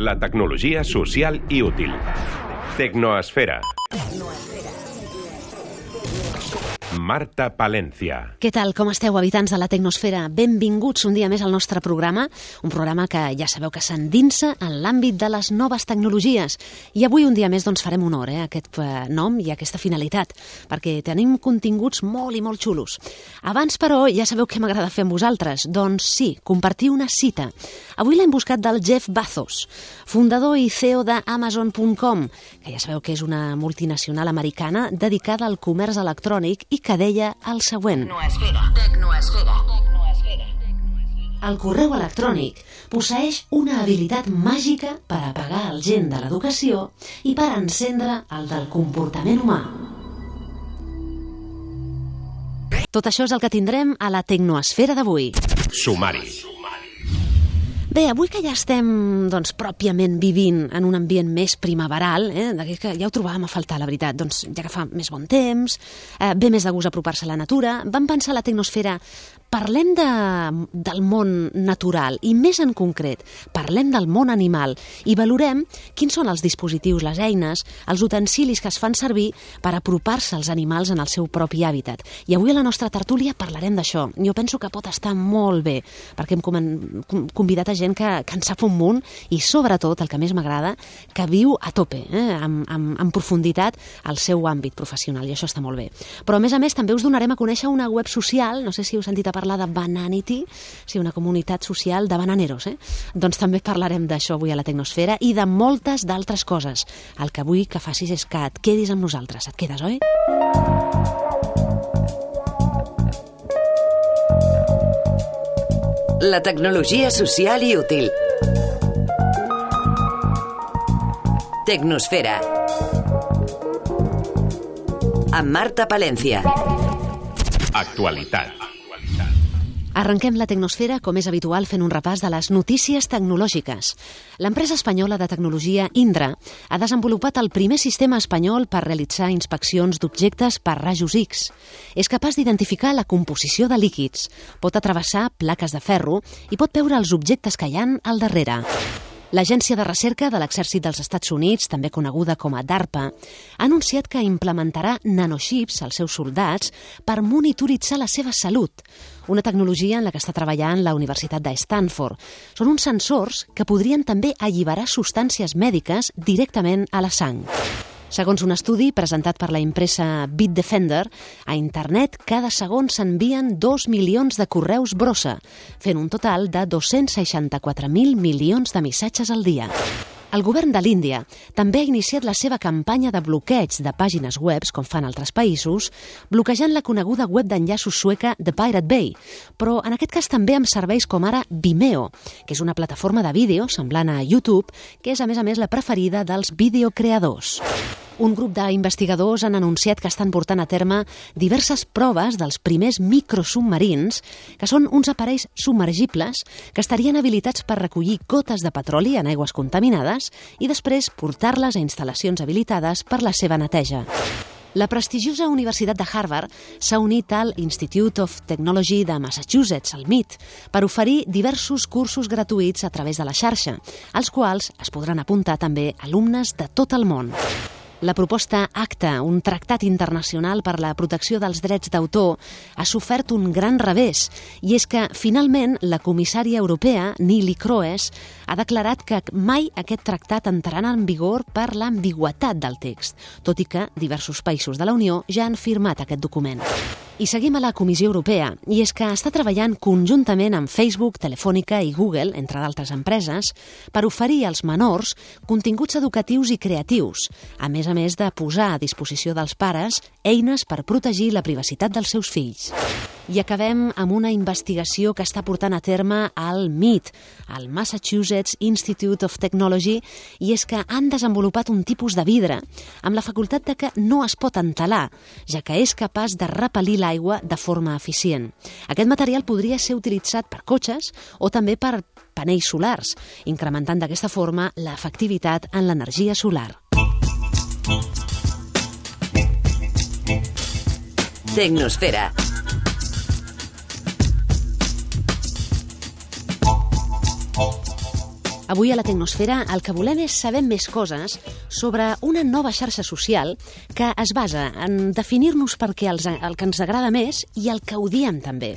La tecnologia social i útil. Tecnoesfera. Marta Palencia. Què tal, com esteu, habitants de la Tecnosfera? Benvinguts un dia més al nostre programa, un programa que ja sabeu que s'endinsa en l'àmbit de les noves tecnologies. I avui un dia més doncs, farem honor eh, a aquest eh, nom i a aquesta finalitat, perquè tenim continguts molt i molt xulos. Abans, però, ja sabeu què m'agrada fer amb vosaltres. Doncs sí, compartir una cita. Avui l'hem buscat del Jeff Bezos, fundador i CEO d'Amazon.com, que ja sabeu que és una multinacional americana dedicada al comerç electrònic i que deia el següent. Tecnoesfera. Tecnoesfera. El correu electrònic posseix una habilitat màgica per apagar el gen de l'educació i per encendre el del comportament humà. Tot això és el que tindrem a la Tecnoesfera d'avui. Sumari. Bé, avui que ja estem doncs, pròpiament vivint en un ambient més primaveral, eh, que ja ho trobàvem a faltar, la veritat, doncs ja que fa més bon temps, eh, ve més de gust apropar-se a la natura, vam pensar la tecnosfera Parlem de, del món natural i més en concret, parlem del món animal i valorem quins són els dispositius, les eines, els utensilis que es fan servir per apropar-se als animals en el seu propi hàbitat. I avui a la nostra tertúlia parlarem d'això. Jo penso que pot estar molt bé, perquè hem convidat a gent que, que en sap un munt i sobretot, el que més m'agrada, que viu a tope, eh, amb, amb, amb profunditat el seu àmbit professional i això està molt bé. Però a més a més també us donarem a conèixer una web social, no sé si heu sentit a parlar de Bananity, sí, una comunitat social de bananeros, eh? Doncs també parlarem d'això avui a la Tecnosfera i de moltes d'altres coses. El que vull que facis és que et quedis amb nosaltres. Et quedes, oi? La tecnologia social i útil. Tecnosfera. Amb Marta Palencia. Actualitat. Arrenquem la tecnosfera, com és habitual, fent un repàs de les notícies tecnològiques. L'empresa espanyola de tecnologia Indra ha desenvolupat el primer sistema espanyol per realitzar inspeccions d'objectes per rajos X. És capaç d'identificar la composició de líquids, pot atravessar plaques de ferro i pot veure els objectes que hi han al darrere. L'Agència de Recerca de l'Exèrcit dels Estats Units, també coneguda com a DARPA, ha anunciat que implementarà nanoxips als seus soldats per monitoritzar la seva salut, una tecnologia en la que està treballant la Universitat de Stanford. Són uns sensors que podrien també alliberar substàncies mèdiques directament a la sang. Segons un estudi presentat per la impresa Bitdefender, a internet cada segon s'envien 2 milions de correus brossa, fent un total de 264.000 milions de missatges al dia. El govern de l'Índia també ha iniciat la seva campanya de bloqueig de pàgines webs, com fan altres països, bloquejant la coneguda web d'enllaços sueca The Pirate Bay, però en aquest cas també amb serveis com ara Vimeo, que és una plataforma de vídeo semblant a YouTube, que és a més a més la preferida dels videocreadors. Un grup d'investigadors han anunciat que estan portant a terme diverses proves dels primers microsubmarins, que són uns aparells submergibles que estarien habilitats per recollir gotes de petroli en aigües contaminades i després portar-les a instal·lacions habilitades per la seva neteja. La prestigiosa Universitat de Harvard s'ha unit al Institute of Technology de Massachusetts, el MIT, per oferir diversos cursos gratuïts a través de la xarxa, als quals es podran apuntar també alumnes de tot el món. La proposta ACTA, un tractat internacional per la protecció dels drets d'autor, ha sofert un gran revés, i és que, finalment, la comissària europea, Nili Kroes, ha declarat que mai aquest tractat entrarà en vigor per l'ambigüetat del text, tot i que diversos països de la Unió ja han firmat aquest document. I seguim a la Comissió Europea, i és que està treballant conjuntament amb Facebook, Telefònica i Google, entre d'altres empreses, per oferir als menors continguts educatius i creatius, a més a més de posar a disposició dels pares eines per protegir la privacitat dels seus fills. I acabem amb una investigació que està portant a terme al MIT, al Massachusetts Institute of Technology, i és que han desenvolupat un tipus de vidre amb la facultat de que no es pot entelar, ja que és capaç de repel·lir l'aigua de forma eficient. Aquest material podria ser utilitzat per cotxes o també per panells solars, incrementant d'aquesta forma l'efectivitat en l'energia solar. Tecnosfera. Avui a la Tecnosfera el que volem és saber més coses sobre una nova xarxa social que es basa en definir-nos perquè els, el que ens agrada més i el que odiem també.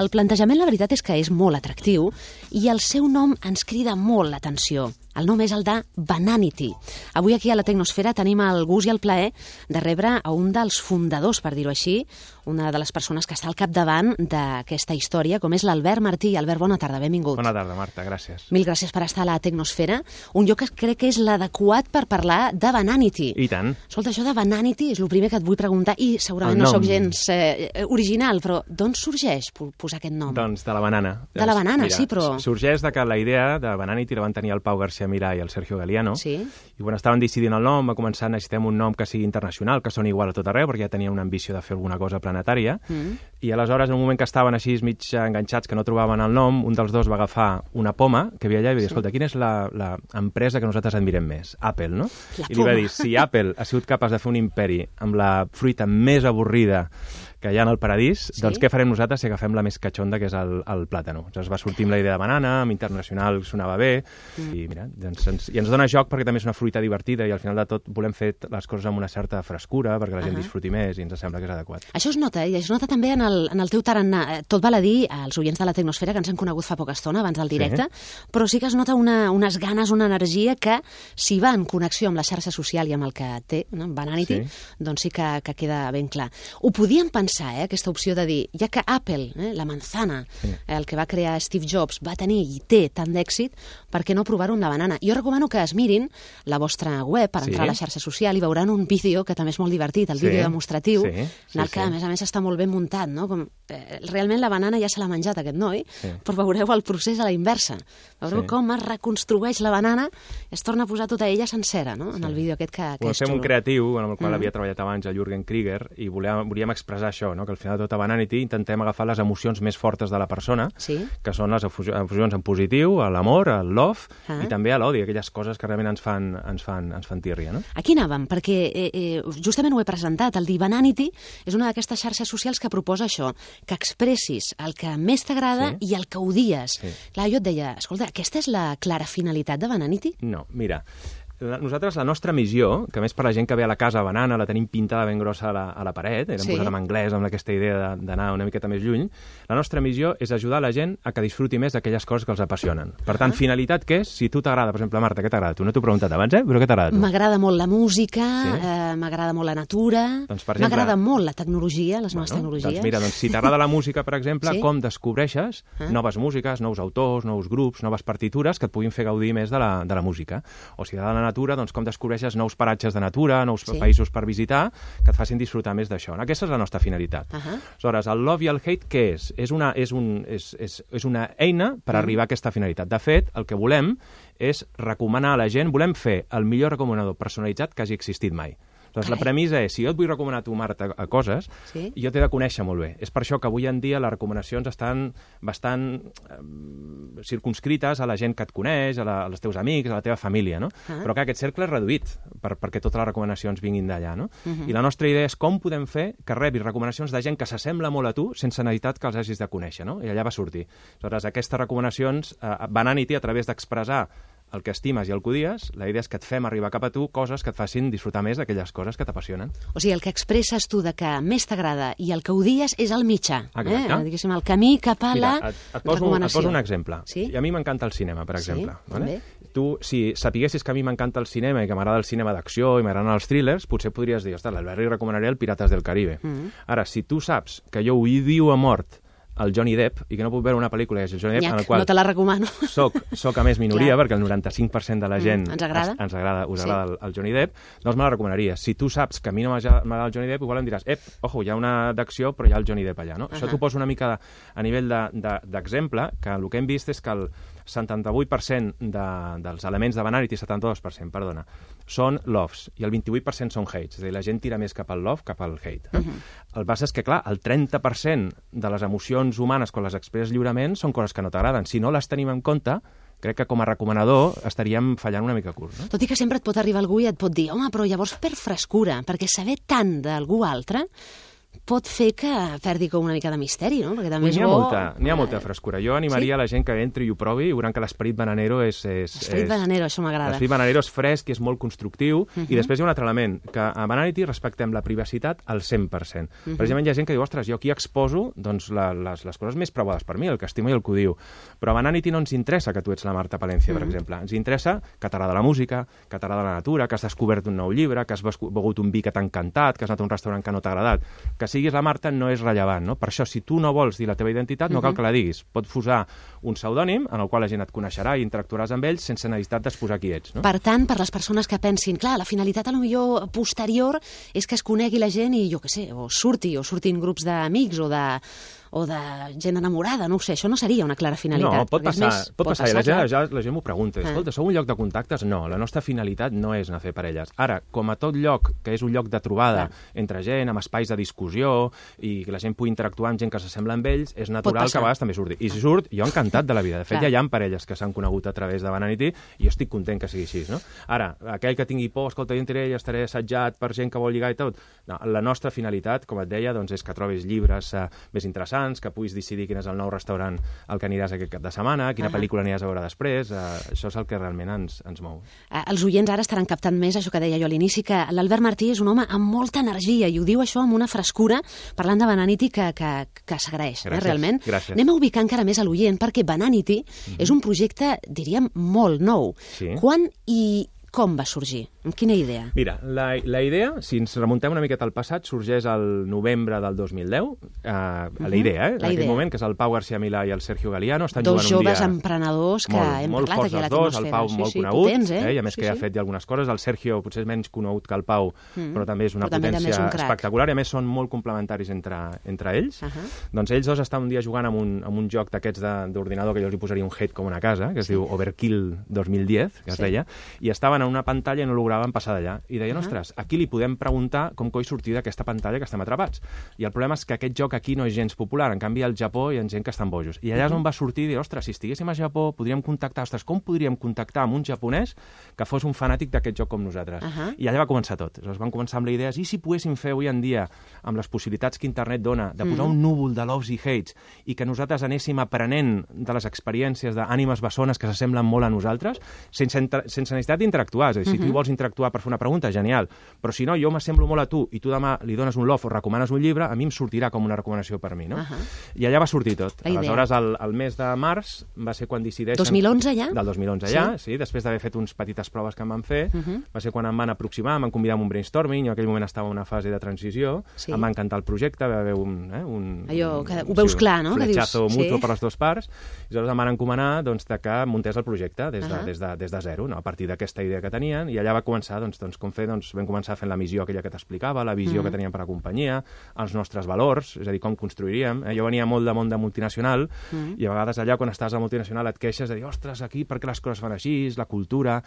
El plantejament, la veritat, és que és molt atractiu i el seu nom ens crida molt l'atenció. El nom és el de Bananity. Avui aquí a la Tecnosfera tenim el gust i el plaer de rebre a un dels fundadors, per dir-ho així, una de les persones que està al capdavant d'aquesta història, com és l'Albert Martí. Albert, bona tarda, benvingut. Bona tarda, Marta, gràcies. Mil gràcies per estar a la Tecnosfera, un lloc que crec que és l'adequat per parlar de Bananity. I tant. Escolta, això de Bananity és el primer que et vull preguntar, i segurament no sóc gens eh, original, però d'on sorgeix po- posar aquest nom? Doncs de la banana. De la banana, sí, però- Sorgeix de que la idea de Bananity la van tenir el Pau García Milà i el Sergio Galiano. Sí. I quan estaven decidint el nom, va començar, necessitem un nom que sigui internacional, que soni igual a tot arreu, perquè ja tenien una ambició de fer alguna cosa planetària. Mm. I aleshores, en un moment que estaven així mig enganxats, que no trobaven el nom, un dels dos va agafar una poma que havia allà i va dir, escolta, quina és la, la empresa que nosaltres admirem més? Apple, no? La I li va dir, si Apple ha sigut capaç de fer un imperi amb la fruita més avorrida que hi ha el paradís, Sí? doncs què farem nosaltres si agafem la més catxonda, que és el, el plàtano? Llavors va sortir amb la idea de banana, amb internacional sonava bé, Mm. i mira, doncs ens, i ens dona joc perquè també és una fruita divertida i al final de tot volem fer les coses amb una certa frescura perquè la gent Ahà. disfruti més i ens sembla que és adequat. Això es nota, eh? i es nota també en el, en el teu tarannà. Eh, Tot val a dir als oients de la Tecnosfera que ens han conegut fa poca estona, abans del directe, però sí que es nota una, unes ganes, una energia que, si va en connexió amb la xarxa social i amb el que té, no? Bananity, Sí. doncs sí que, que queda ben clar. Ho podíem pensar, eh, aquesta opció de dir, ja que Apple, eh, la manzana, Sí. el que va crear Steve Jobs, va tenir i té tant d'èxit, per què no provar-ho amb la banana? Jo recomano que es mirin la vostra web per Sí. entrar a la xarxa social i veuran un vídeo que també és molt divertit, el Sí. vídeo demostratiu, Sí, en sí, el que, sí. a més a més, està molt ben muntat, no? Com, eh, realment la banana ja se l'ha menjat, aquest noi, Sí. però veureu el procés a la inversa. Veureu Sí. com es reconstrueix la banana i es torna a posar tota ella sencera, no?, en el vídeo aquest que, que Volem és fer un xulo. creatiu amb el qual Mm. havia treballat abans el Jürgen Krieger i volíem, volíem expressar això, no? que al final de tota Bananity intentem agafar les emocions més fortes de la persona, Sí. que són les efusi- efusions en positiu, l'amor, al love, Ah. i també a l'odi, aquelles coses que realment ens fan, ens fan, ens fan tírria. No? Aquí anàvem, perquè eh, eh, justament ho he presentat. El Divananity és una d'aquestes xarxes socials que proposa això, que expressis el que més t'agrada Sí. i el que odies. Sí. Clar, jo et deia, escolta, aquesta és la clara finalitat de Bananity? No, mira, nosaltres la nostra missió, que més per la gent que ve a la casa banana la tenim pintada ben grossa a la, a la paret, era Sí. posat en anglès amb aquesta idea de- d'anar una miqueta més lluny, la nostra missió és ajudar la gent a que disfruti més d'aquelles coses que els apassionen. Per tant, finalitat què és? Si tu t'agrada, per exemple, Marta, què t'agrada? Tu no t'ho he preguntat abans, eh? Però què t'agrada? M'agrada molt la música, Sí. eh, m'agrada molt la natura, Doncs, exemple- m'agrada molt la tecnologia, les noves Bueno, tecnologies. Doncs mira, doncs, si t'agrada la música, per exemple, Sí. com descobreixes Ah. noves músiques, nous autors, nous grups, noves partitures que et puguin fer gaudir més de la, de la música. O si t'agrada natura, doncs com descobreixes nous paratges de natura, nous Sí. països per visitar, que et facin disfrutar més d'això. Aquesta és la nostra finalitat. Ahà. Aleshores, el love i el hate què és? És una, és un, és, és, és una eina per Mm. arribar a aquesta finalitat. De fet, el que volem és recomanar a la gent, volem fer el millor recomanador personalitzat que hagi existit mai. Doncs la premissa és, si jo et vull recomanar a tu, Marta, a coses, Sí. jo t'he de conèixer molt bé. És per això que avui en dia les recomanacions estan bastant eh, circunscrites a la gent que et coneix, a, la, als teus amics, a la teva família, no? Ah. Però que aquest cercle és reduït per, perquè totes les recomanacions vinguin d'allà, no? Mhm. I la nostra idea és com podem fer que rebis recomanacions de gent que s'assembla molt a tu sense necessitat que els hagis de conèixer, no? I allà va sortir. Aleshores, aquestes recomanacions eh, van a a través d'expressar el que estimes i el que odies, la idea és que et fem arribar cap a tu coses que et facin disfrutar més d'aquelles coses que t'apassionen. O sigui, el que expresses tu de que més t'agrada i el que odies és el mitjà. Exacte. Eh? Diguéssim, el camí cap a la Mira, et, et, poso, et recomanació. poso un exemple. Sí? I a mi m'encanta el cinema, per Sí, exemple. també. Tu, si sapiguessis que a mi m'encanta el cinema i que m'agrada el cinema d'acció i m'agraden els thrillers, potser podries dir, ostres, l'Albert li recomanaria el Pirates del Caribe. Mm. Ara, si tu saps que jo odio a mort el Johnny Depp i que no puc veure una pel·lícula que és el Johnny Depp, Nyac, en el qual no te la recomano. soc, soc a més minoria, Clar. perquè el 95% de la gent Mm, ens agrada. ens, ens agrada, us Sí. agrada el, el Johnny Depp, doncs me la recomanaria. Si tu saps que a mi no m'agrada el Johnny Depp, igual em diràs, ep, ojo, hi ha una d'acció, però hi ha el Johnny Depp allà, no? Això Ahà. t'ho poso una mica de, a nivell de- de- d'exemple, de, que el que hem vist és que el 78% de, dels elements de Banality, 72%, perdona, són loves, i el 28% són hates, és a dir, la gent tira més cap al love, cap al hate. Eh? El que passa és que, clar, el 30% de les emocions humanes, quan les expresses lliurement, són coses que no t'agraden. Si no les tenim en compte, crec que com a recomanador estaríem fallant una mica curt. No? Tot i que sempre et pot arribar algú i et pot dir home, però llavors per frescura, perquè saber tant d'algú altre pot fer que perdi com una mica de misteri, no? Perquè també és bo... molta, n'hi ha molta frescura. Jo animaria Sí? la gent que entri i ho provi i veuran que l'esperit bananero és... és L'esperit és- bananero, això m'agrada. L'esperit bananero és fresc i és molt constructiu. I després hi ha un altre element, que a Bananity respectem la privacitat al 100%. Precisament hi ha gent que diu, ostres, jo aquí exposo doncs, la, les, les coses més preuades per mi, el que estimo i el que ho diu. Però a Bananity no ens interessa que tu ets la Marta Palencia, per exemple. Ens interessa que t'agrada la música, que t'agrada la natura, que has descobert un nou llibre, que has begut un vi que t'ha encantat, que has anat a un restaurant que no t'ha agradat. Que siguis la Marta no és rellevant, no? Per això, si tu no vols dir la teva identitat, no cal que la diguis. Pot posar un pseudònim en el qual la gent et coneixerà i interactuaràs amb ells sense necessitat d'exposar qui ets, no? Per tant, per les persones que pensin, clar, la finalitat a lo millor posterior és que es conegui la gent i, jo què sé, o surti, o surtin grups d'amics o de o de gent enamorada, no ho sé, això no seria una clara finalitat. No, pot passar, més- pot passar, i la gent, clar. ja, la gent m'ho pregunta. Ah. Escolta, sou un lloc de contactes? No, la nostra finalitat no és anar a fer parelles. Ara, com a tot lloc que és un lloc de trobada entre gent, amb espais de discussió, i que la gent pugui interactuar amb gent que s'assembla amb ells, és natural passar. que a vegades també surti. I si surt, jo encantat de la vida. De fet, Clar. ja hi ha parelles que s'han conegut a través de Bananity i jo estic content que sigui així, no? Ara, aquell que tingui por, escolta, jo entraré i estaré assetjat per gent que vol lligar i tot, no, la nostra finalitat, com et deia, doncs és que trobis llibres eh, més interessants, que puguis decidir quin és el nou restaurant al que aniràs aquest cap de setmana, quina Ahà. pel·lícula aniràs a veure després, eh, això és el que realment ens, ens mou. Eh, Els oients ara estaran captant més això que deia jo a l'inici, que l'Albert Martí és un home amb molta energia i ho diu això amb una frescura, parlant de Bananity que, que, que s'agraeix, eh, realment. gràcies. Anem a ubicar encara més a l'oient, perquè Bananity és un projecte, diríem, molt nou. Sí. Quan i com va sorgir? Amb quina idea? Mira, la, la idea, si ens remuntem una miqueta al passat, sorgeix al novembre del 2010, eh, la idea, eh? La en idea. aquell moment, que és el Pau García Milà i el Sergio Galiano, estan Dos jugant un joves dia... emprenedors que molt, hem molt parlat aquí a la dos, el. Pau sí, molt sí, conegut, potents, eh? i a més sí, que ja ha sí. fet ja algunes coses, el Sergio potser és menys conegut que el Pau, però també és una Mm. Però també també és potència un espectacular, i a més són molt complementaris entre, entre ells. Ahà. Doncs ells dos estan un dia jugant amb un, amb un joc d'aquests de- d'ordinador que jo els hi posaria un hit com una casa, que es diu Overkill 2010, que es Sí. deia, i estaven en una pantalla i no lograven passar d'allà. I deien, Ahà. ostres, aquí li podem preguntar com coi sortir d'aquesta pantalla que estem atrapats. I el problema és que aquest joc aquí no és gens popular, en canvi al Japó hi ha gent que estan bojos. I allà és on va sortir dir, ostres, si estiguéssim a Japó podríem contactar, ostres, com podríem contactar amb un japonès que fos un fanàtic d'aquest joc com nosaltres? Ahà. I allà va començar tot. Aleshores van començar amb les idees, i si poguéssim fer avui en dia, amb les possibilitats que internet dona, de posar un núvol de loves i hates, i que nosaltres anéssim aprenent de les experiències d'ànimes bessones que s'assemblen molt a nosaltres, sense, sense necessitat d'interactuar. És a dir, si tu hi vols interactuar per fer una pregunta, genial. Però si no, jo m'assemblo molt a tu i tu demà li dones un love o recomanes un llibre, a mi em sortirà com una recomanació per mi, no? Ahà. I allà va sortir tot. La. Aleshores, el, el mes de març va ser quan decideixen... 2011 ja? Del 2011 ja, sí, després d'haver fet uns petites proves que em van fer, va ser quan em van aproximar, em van convidar a un brainstorming, jo en aquell moment estava en una fase de transició, Sí. em va encantar el projecte, va haver un... Eh, un Allò que un- ho veus clar, no? Un Que dius, fletxazo sí. per les dues parts, i aleshores em van encomanar doncs, que muntés el projecte des de, Ahà. des de, des de zero, no? a partir d'aquesta idea que tenien, i allà va començar doncs, doncs, com fer, doncs, vam començar fent la missió aquella que t'explicava, la visió que teníem per a la companyia, els nostres valors, és a dir, com construiríem. Eh? Jo venia molt de món de multinacional, i a vegades allà, quan estàs a multinacional, et queixes de dir, ostres, aquí per què les coses fan així, la cultura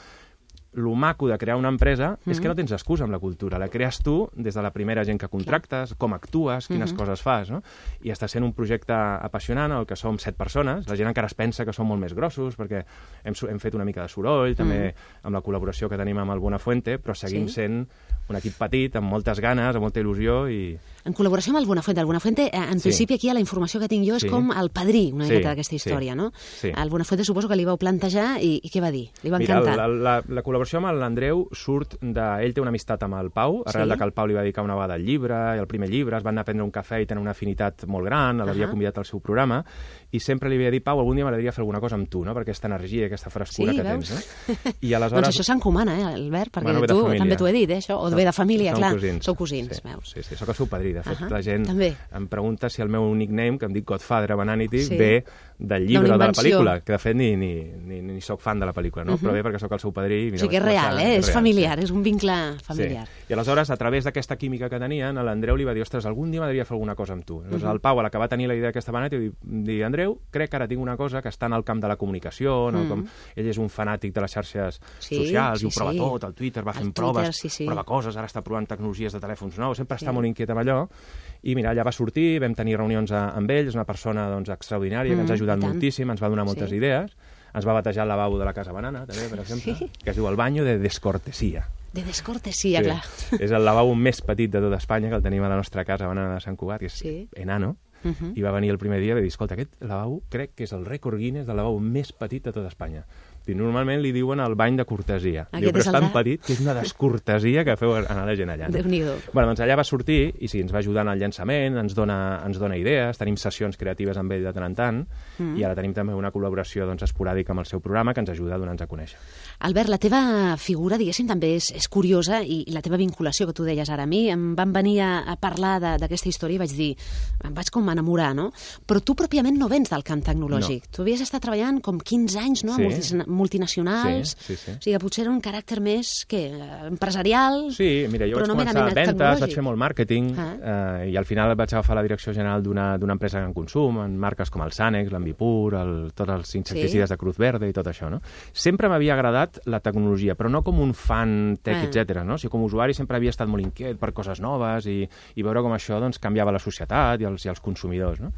lo maco de crear una empresa és que no tens excusa amb la cultura. La crees tu des de la primera gent que contractes, com actues, quines coses fas, no? I està sent un projecte apassionant, el que som set persones. La gent encara es pensa que som molt més grossos, perquè hem, hem fet una mica de soroll, també amb la col·laboració que tenim amb el Buenafuente, però seguim Sí. sent un equip petit, amb moltes ganes, amb molta il·lusió i... En col·laboració amb el Buenafuente. El Buenafuente, eh, en Sí. principi, aquí la informació que tinc jo és Sí. com el padrí una Sí, miqueta d'aquesta sí, història, no? sí. El Buenafuente suposo que li vau plantejar i, i què va dir? Li va Mira, encantar. la, la, la col·laboració amb l'Andreu surt de... Ell té una amistat amb el Pau, arrel Sí. de que el Pau li va dedicar una vegada al llibre, el primer llibre, es van anar a prendre un cafè i tenen una afinitat molt gran, l'havia Ahà. convidat al seu programa, i sempre li havia dit, Pau, algun dia m'agradaria fer alguna cosa amb tu, no?, per aquesta energia, aquesta frescura Sí, que veus? tens, no? I aleshores... Doncs això s'encomana, eh, Albert? Perquè Bueno, tu també t'ho he dit, eh, això? O ve de família, clar. Cosins. Sou cosins, sí, veus? Sí, sí, sóc el seu padrí. De fet, Ahà, la gent també. em pregunta si el meu nickname, que em dic Godfather a Vanity, Sí. ve del llibre de la pel·lícula, que de fet ni, ni, ni, ni sóc fan de la pel·lícula, no? Però bé perquè sóc el seu padrí. i O mira, sigui que és real, eh? És real, familiar, sí. és un vincle familiar. Sí. I aleshores, a través d'aquesta química que tenien, l'Andreu li va dir, ostres, algun dia m'agradaria fer alguna cosa amb tu. Aleshores, el Pau, a la que va tenir la idea d'aquesta vaneta, va dir, Andreu, crec que ara tinc una cosa que està en el camp de la comunicació, no? com ell és un fanàtic de les xarxes Sí, socials, i ho sí, prova sí. tot, al Twitter va Al fent Twitter, proves, sí, sí. prova coses, ara està provant tecnologies de telèfons nous, sempre està molt inquiet amb allò, i mira, allà va sortir, vam tenir reunions a, amb ell, és una persona doncs, extraordinària, que ens ha Mm, ajudat moltíssim, ens va donar moltes Sí. idees, ens va batejar el lavabo de la Casa Banana, també, per exemple, Sí. que es diu el baño de descortesia. De descortesia, clar. És el lavabo més petit de tot Espanya, que el tenim a la nostra casa, Banana de Sant Cugat, que és Sí. enano. Uh -huh. I va venir el primer dia i va dir, escolta, aquest lavabo crec que és el rècord Guinness del lavabo més petit de tot Espanya. I normalment li diuen el bany de cortesia. Aquest Diu, però és tan de- petit que és una descortesia que feu anar la gent allà. no? Déu-n'hi-do. Bueno, doncs allà va sortir i sí, ens va ajudar en el llançament, ens dona, ens dona idees, tenim sessions creatives amb ell de tant en tant Mm. i ara tenim també una col·laboració doncs, esporàdica amb el seu programa que ens ajuda a donar-nos a conèixer. Albert, la teva figura, diguéssim, també és, és curiosa i, i la teva vinculació, que tu deies ara a mi, em van venir a, a parlar d'aquesta història i vaig dir, em vaig com enamorar, no? Però tu pròpiament no vens del camp tecnològic. Tu havies estat treballant com 15 anys, no?, Sí. a multis- multinacionals. Sí, sí, sí. O sigui, que potser era un caràcter més, què, empresarial? Sí, mira, jo però vaig no començar a ventes, vaig fer molt màrqueting Ah. eh, i al final vaig agafar la direcció general d'una d'una empresa en consum, en marques com el Sanex, l'Ambipur, el, tots els insecticides Sí. de Cruz Verde i tot això, no? Sempre m'havia agradat la tecnologia, però no com un fan tech, Ah. etc. no? O sigui, com a usuari sempre havia estat molt inquiet per coses noves i, i veure com això doncs, canviava la societat i els, i els consumidors, no?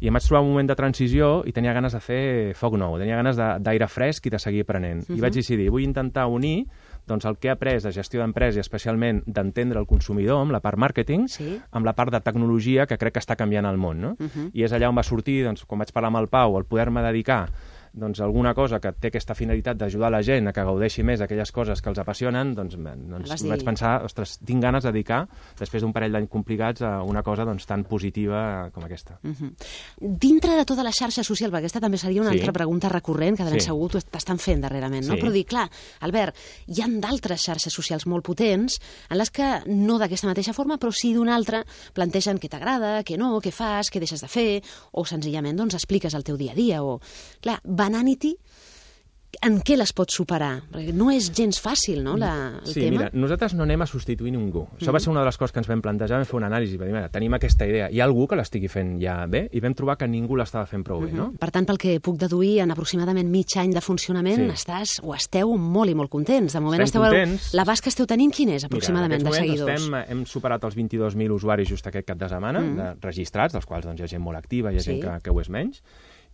I em vaig trobar un moment de transició i tenia ganes de fer foc nou, tenia ganes de- d'aire fresc i de seguir aprenent. I vaig decidir, vull intentar unir doncs, el que he après de gestió d'empresa i especialment d'entendre el consumidor amb la part màrqueting, Sí. amb la part de tecnologia que crec que està canviant el món. No? I és allà on va sortir, doncs, quan vaig parlar amb el Pau, el poder-me dedicar doncs, alguna cosa que té aquesta finalitat d'ajudar la gent a que gaudeixi més d'aquelles coses que els apassionen, doncs, me- doncs Vas vaig pensar, ostres, tinc ganes de dedicar, després d'un parell d'anys complicats, a una cosa doncs, tan positiva com aquesta. Mhm. Dintre de tota la xarxa social, perquè aquesta també seria una Sí. altra pregunta recurrent que de ben Sí. segur t'estan fent darrerament, no? Sí. Però dir, clar, Albert, hi han d'altres xarxes socials molt potents en les que no d'aquesta mateixa forma, però sí d'una altra, plantegen què t'agrada, què no, què fas, què deixes de fer, o senzillament doncs, expliques el teu dia a dia. O... Clar, Bananity, en què les pots superar? Perquè no és gens fàcil, no, la, el sí, tema? mira, nosaltres no anem a substituir ningú. Això va ser una de les coses que ens vam plantejar, vam fer una anàlisi, vam dir, mira, tenim aquesta idea, hi ha algú que l'estigui fent ja bé? I vam trobar que ningú l'estava fent prou bé, no? Per tant, pel que puc deduir, en aproximadament mig any de funcionament, Sí. estàs o esteu molt i molt contents. De moment Estem esteu... contents. L'abast que esteu tenint, quin és, aproximadament, Mira, de seguidors? Estem, hem superat els 22.000 usuaris just aquest cap de setmana, mm. de, registrats, dels quals doncs, hi ha gent molt activa, hi ha Sí. gent que, que ho és menys,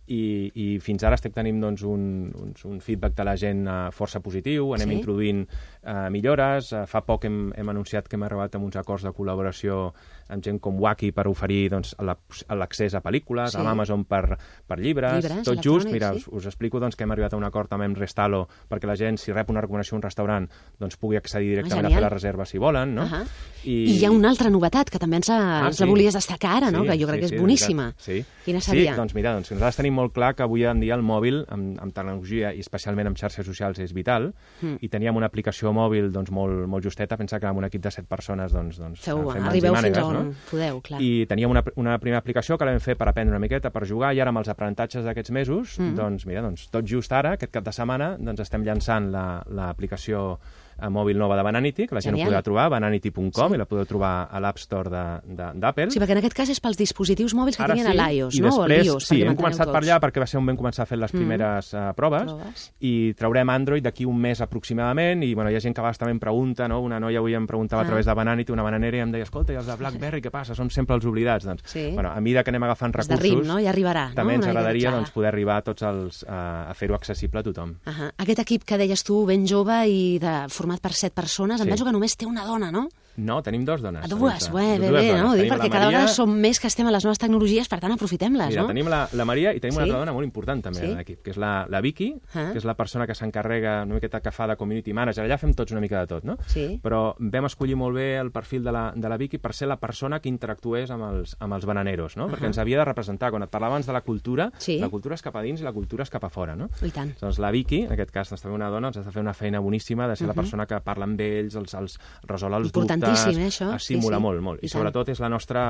i, i fins ara estem tenint doncs, un, un, un feedback de la gent uh, força positiu, anem Sí. introduint uh, millores, uh, fa poc hem, hem anunciat que hem arribat amb uns acords de col·laboració amb gent com Waki per oferir doncs, la- l'accés a pel·lícules, Sí. a Amazon per, per llibres, Llibres tot just, mira, sí. us, us explico doncs, que hem arribat a un acord també amb Restalo perquè la gent, si rep una recomanació a un restaurant, doncs pugui accedir directament a genial. fer la reserva si volen, no? Ahà. I... hi ha una altra novetat que també ens, a, Ah, ens la sí. volies destacar ara, no? Sí, que jo crec sí, que és sí, boníssima. Sí. Quina seria? Sí, doncs mira, doncs nosaltres tenim molt clar que avui en dia el mòbil, amb, amb tecnologia i especialment amb xarxes socials, és vital, Mm. i teníem una aplicació mòbil doncs, molt, molt justeta, pensa que amb un equip de set persones doncs, doncs, Feu, fem mans i arribeu fins mànegues, on no? podeu, clar. I teníem una, una primera aplicació que l'hem fet per aprendre una miqueta, per jugar, i ara amb els aprenentatges d'aquests mesos, Mm. doncs mira, doncs, tot just ara, aquest cap de setmana, doncs estem llançant la- l'aplicació a mòbil nova de Bananity, que la gent Genial. ho podrà trobar, bananity.com, i la podeu trobar a l'App Store d'Apple. Sí, perquè en aquest cas és pels dispositius mòbils que Ara tinguin sí, a l'iOS, no? després, o l'iOS, sí, hem començat per tots. allà perquè va ser on vam començar fent les primeres uh, proves, Proves. i traurem Android d'aquí un mes aproximadament i bueno, hi ha gent que a vegades també em pregunta, no? una noia avui em preguntava Ah. a través de Bananity, una bananera i em deia, escolta, i els de BlackBerry què passa? Som sempre els oblidats. Doncs, Sí. bueno, a mesura que anem agafant de recursos, rim, no? Ja arribarà, no? també ens mica de agradaria doncs, poder arribar a tots els, uh, a fer-ho accessible a tothom. Ahà. Aquest equip que deies tu, ben jove i de, format per set persones, em Sí. penso que només té una dona, no? No, tenim dos dones. A dues, bé, bé, dues bé, no? Ho dic perquè cada Maria- vegada som més que estem a les noves tecnologies, per tant, aprofitem-les, Mira, no? tenim la, la Maria i tenim Sí? una altra dona molt important també Sí? a l'equip, que és la, la Vicky, Ah. que és la persona que s'encarrega una miqueta que fa de community manager. Allà fem tots una mica de tot, no? Sí. Però vam escollir molt bé el perfil de la, de la Vicky per ser la persona que interactués amb els, amb els bananeros, no? Perquè ens havia de representar. Quan et parlava abans de la cultura, Sí. la cultura és cap a dins i la cultura és cap a fora, no? I tant. Doncs la Vicky, en aquest cas, doncs, també una dona, ens has de fer una feina boníssima de ser la persona que parla amb ells, els, els resol els dubtes... Eh, això? Sí, Estimula sí. molt, molt. I I, tant. sobretot és la nostra,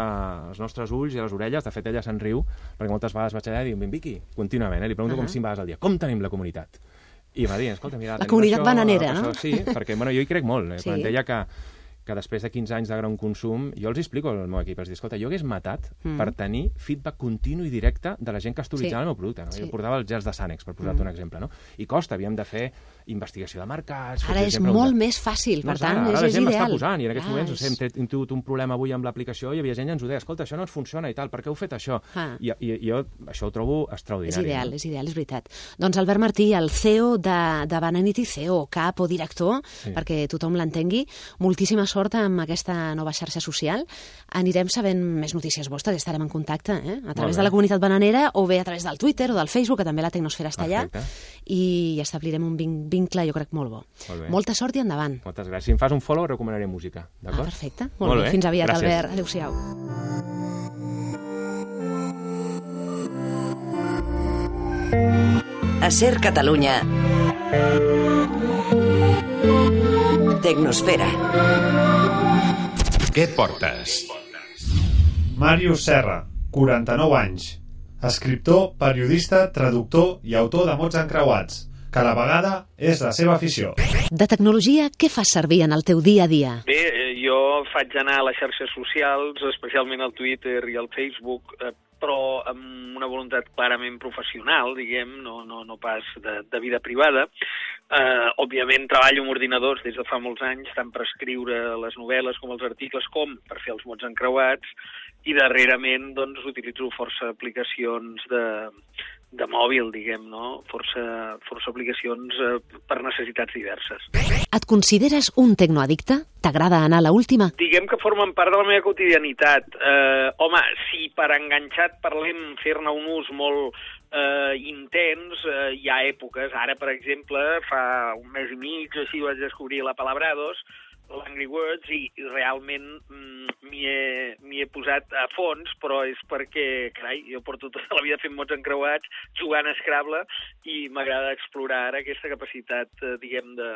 els nostres ulls i les orelles. De fet, ella se'n riu, perquè moltes vegades vaig allà i diu, Vicky, contínuament, eh? li pregunto Ah. com cinc vegades al dia, com tenim la comunitat? I va dir, escolta, mira... La comunitat això, bananera, això, no? Sí, perquè bueno, jo hi crec molt. Eh? Sí. Quan deia que que després de 15 anys de gran consum, jo els explico al meu equip, els dic, escolta, jo hagués matat Mm. per tenir feedback continu i directe de la gent que utilitzant Sí. el meu producte. No? Sí. Jo portava els gels de Sanex, per posar-te un exemple. No? I costa, havíem de fer investigació de mercats... Ara és molt preguntar. més fàcil, per Doncs tant, ara, és, ara la és gent m'està ideal. posant, i en aquests Clar, moments és- hem, tret- hem tingut un problema avui amb l'aplicació i hi havia gent que ens ho deia, escolta, això no ens funciona i tal, per què heu fet això? Ah. I, i, jo això ho trobo És extraordinari. ideal, no? és ideal, és veritat. Doncs Albert Martí, el CEO de, de Vanity, CEO, cap o director, sí. perquè tothom l'entengui, moltíssima sort amb aquesta nova xarxa social. Anirem sabent més notícies vostres, estarem en contacte, eh? a través bé. de la comunitat bananera o bé a través del Twitter o del Facebook, que també la Tecnosfera està Perfecte. allà, i establirem un vin- vincle, jo crec, molt bo. Molt bé. Molta sort i endavant. Moltes gràcies. Si em fas un follow, recomanaré música, Ah, d'acord? perfecte. Molt, bé. Fins aviat, Gràcies. Albert. Adéu-siau. A Ser Catalunya. Tecnosfera. Què portes? Màrius Serra, 49 anys. Escriptor, periodista, traductor i autor de mots encreuats, que a la vegada és la seva afició. De tecnologia, què fas servir en el teu dia a dia? Bé, eh, jo faig anar a les xarxes socials, especialment al Twitter i al Facebook, eh, però amb una voluntat clarament professional, diguem, no, no, no pas de, de vida privada. Eh, òbviament treballo amb ordinadors des de fa molts anys, tant per escriure les novel·les com els articles, com per fer els mots encreuats, i darrerament doncs, utilitzo força aplicacions de, de mòbil, diguem, no? Força, força aplicacions eh, per necessitats diverses. Et consideres un tecnoaddicte? T'agrada anar a la última? diguem que formen part de la meva quotidianitat. Eh, home, si per enganxat parlem fer-ne un ús molt eh, intens, eh, hi ha èpoques. Ara, per exemple, fa un mes i mig així vaig descobrir la Palabrados, l'Angry Words, i i realment mm, m'hi he, he posat a fons, però és perquè, carai, jo porto tota la vida fent mots encreuats, jugant a Scrabble, i m'agrada explorar ara aquesta capacitat, eh, diguem, de,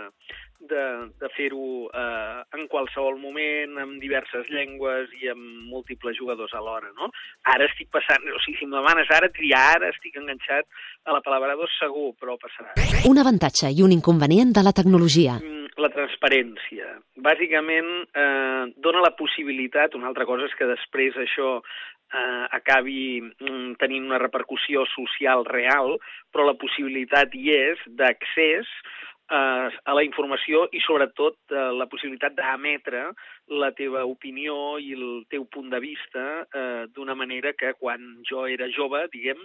de, de fer-ho eh, en qualsevol moment, amb diverses llengües i amb múltiples jugadors alhora, no? Ara estic passant, o sigui, si em demanes ara triar, ara estic enganxat a la Palabrados segur, però passarà. Un avantatge i un inconvenient de la tecnologia. Mm, La transparència. Bàsicament, eh, dona la possibilitat, una altra cosa és que després això eh, acabi mm, tenint una repercussió social real, però la possibilitat hi és d'accés eh, a la informació i sobretot eh, la possibilitat d'emetre la teva opinió i el teu punt de vista eh, d'una manera que quan jo era jove, diguem,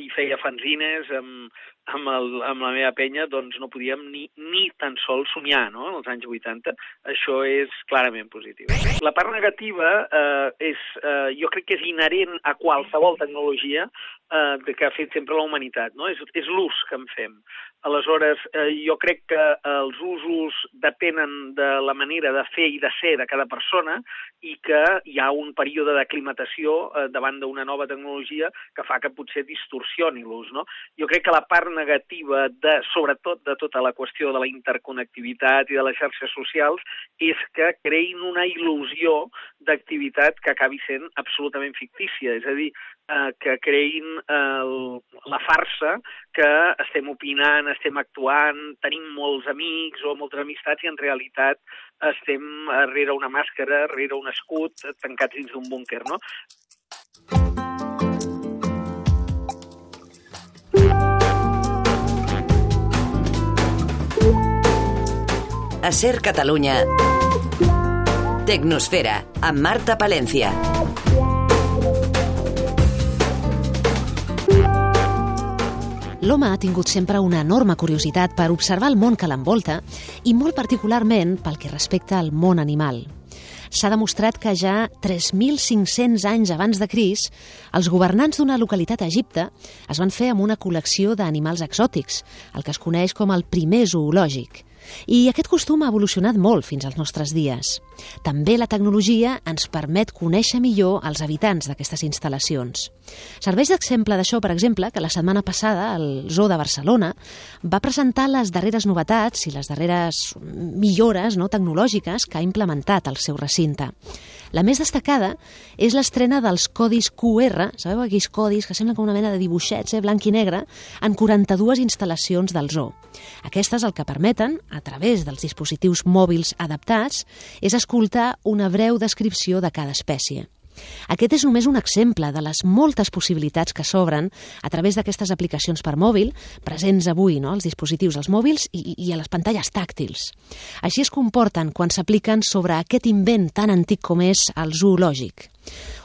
i feia fanzines amb, amb, el, amb la meva penya, doncs no podíem ni, ni tan sols somiar, no?, els anys 80. Això és clarament positiu. La part negativa eh, és, eh, jo crec que és inherent a qualsevol tecnologia eh, que ha fet sempre la humanitat, no? És, és l'ús que en fem. Aleshores, eh, jo crec que els usos depenen de la manera de fer i de ser de cada persona i que hi ha un període d'aclimatació eh, davant d'una nova tecnologia que fa que potser distorsioni l'ús. No? Jo crec que la part negativa, de, sobretot de tota la qüestió de la interconnectivitat i de les xarxes socials, és que creïn una il·lusió d'activitat que acabi sent absolutament fictícia. És a dir, eh, que creïn eh, la farsa que estem opinant, estem actuant, tenim molts amics o moltes amistats i en realitat estem rere una màscara, rere un escut, tancats dins d'un búnquer, no? A Ser Catalunya. Tecnosfera, amb Marta Palencia. L'home ha tingut sempre una enorme curiositat per observar el món que l'envolta i molt particularment pel que respecta al món animal. S'ha demostrat que ja 3.500 anys abans de Cris, els governants d'una localitat a Egipte es van fer amb una col·lecció d'animals exòtics, el que es coneix com el primer zoològic. I aquest costum ha evolucionat molt fins als nostres dies. També la tecnologia ens permet conèixer millor els habitants d'aquestes instal·lacions. Serveix d'exemple d'això, per exemple, que la setmana passada el Zoo de Barcelona va presentar les darreres novetats i les darreres millores no, tecnològiques que ha implementat el seu recinte. La més destacada és l'estrena dels codis QR, sabeu aquells codis que semblen com una mena de dibuixets, eh, blanc i negre, en 42 instal·lacions del zoo. Aquestes el que permeten, a través dels dispositius mòbils adaptats, és escoltar una breu descripció de cada espècie. Aquest és només un exemple de les moltes possibilitats que s'obren a través d'aquestes aplicacions per mòbil, presents avui no, als dispositius, als mòbils i, i a les pantalles tàctils. Així es comporten quan s'apliquen sobre aquest invent tan antic com és el zoològic.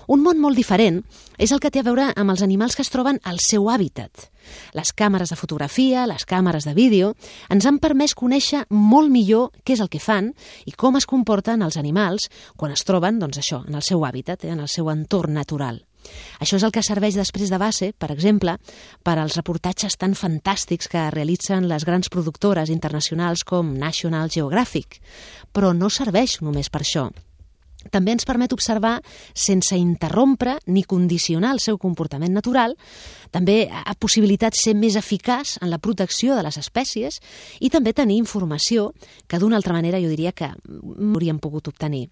Un món molt diferent és el que té a veure amb els animals que es troben al seu hàbitat. Les càmeres de fotografia, les càmeres de vídeo, ens han permès conèixer molt millor què és el que fan i com es comporten els animals quan es troben, doncs això, en el seu hàbitat, eh, en el seu entorn natural. Això és el que serveix després de base, per exemple, per als reportatges tan fantàstics que realitzen les grans productores internacionals com National Geographic. Però no serveix només per això. També ens permet observar sense interrompre ni condicionar el seu comportament natural, també ha possibilitat ser més eficaç en la protecció de les espècies i també tenir informació que d'una altra manera jo diria que hauríem pogut obtenir.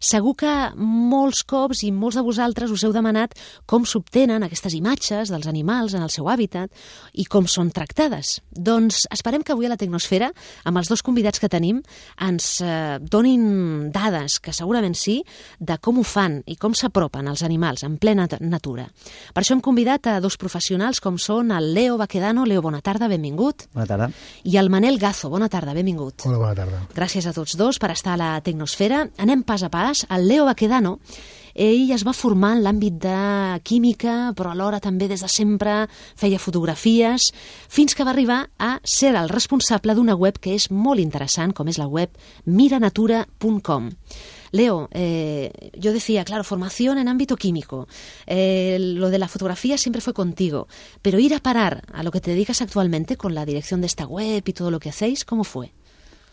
Segur que molts cops i molts de vosaltres us heu demanat com s'obtenen aquestes imatges dels animals en el seu hàbitat i com són tractades. Doncs esperem que avui a la Tecnosfera, amb els dos convidats que tenim, ens eh, donin dades, que segurament sí, de com ho fan i com s'apropen els animals en plena natura. Per això hem convidat a dos professionals com són el Leo Baquedano. Leo, bona tarda, benvingut. Bona tarda. I el Manel Gazo, bona tarda, benvingut. Hola, bona tarda. Gràcies a tots dos per estar a la Tecnosfera. Anem pas a pas. El Leo Baquedano ell es va formar en l'àmbit de química, però alhora també des de sempre feia fotografies, fins que va arribar a ser el responsable d'una web que és molt interessant, com és la web miranatura.com. Leo, eh, yo decía, claro, formación en ámbito químico, eh, lo de la fotografía siempre fue contigo, pero ir a parar a lo que te dedicas actualmente con la dirección de esta web y todo lo que hacéis, ¿cómo fue?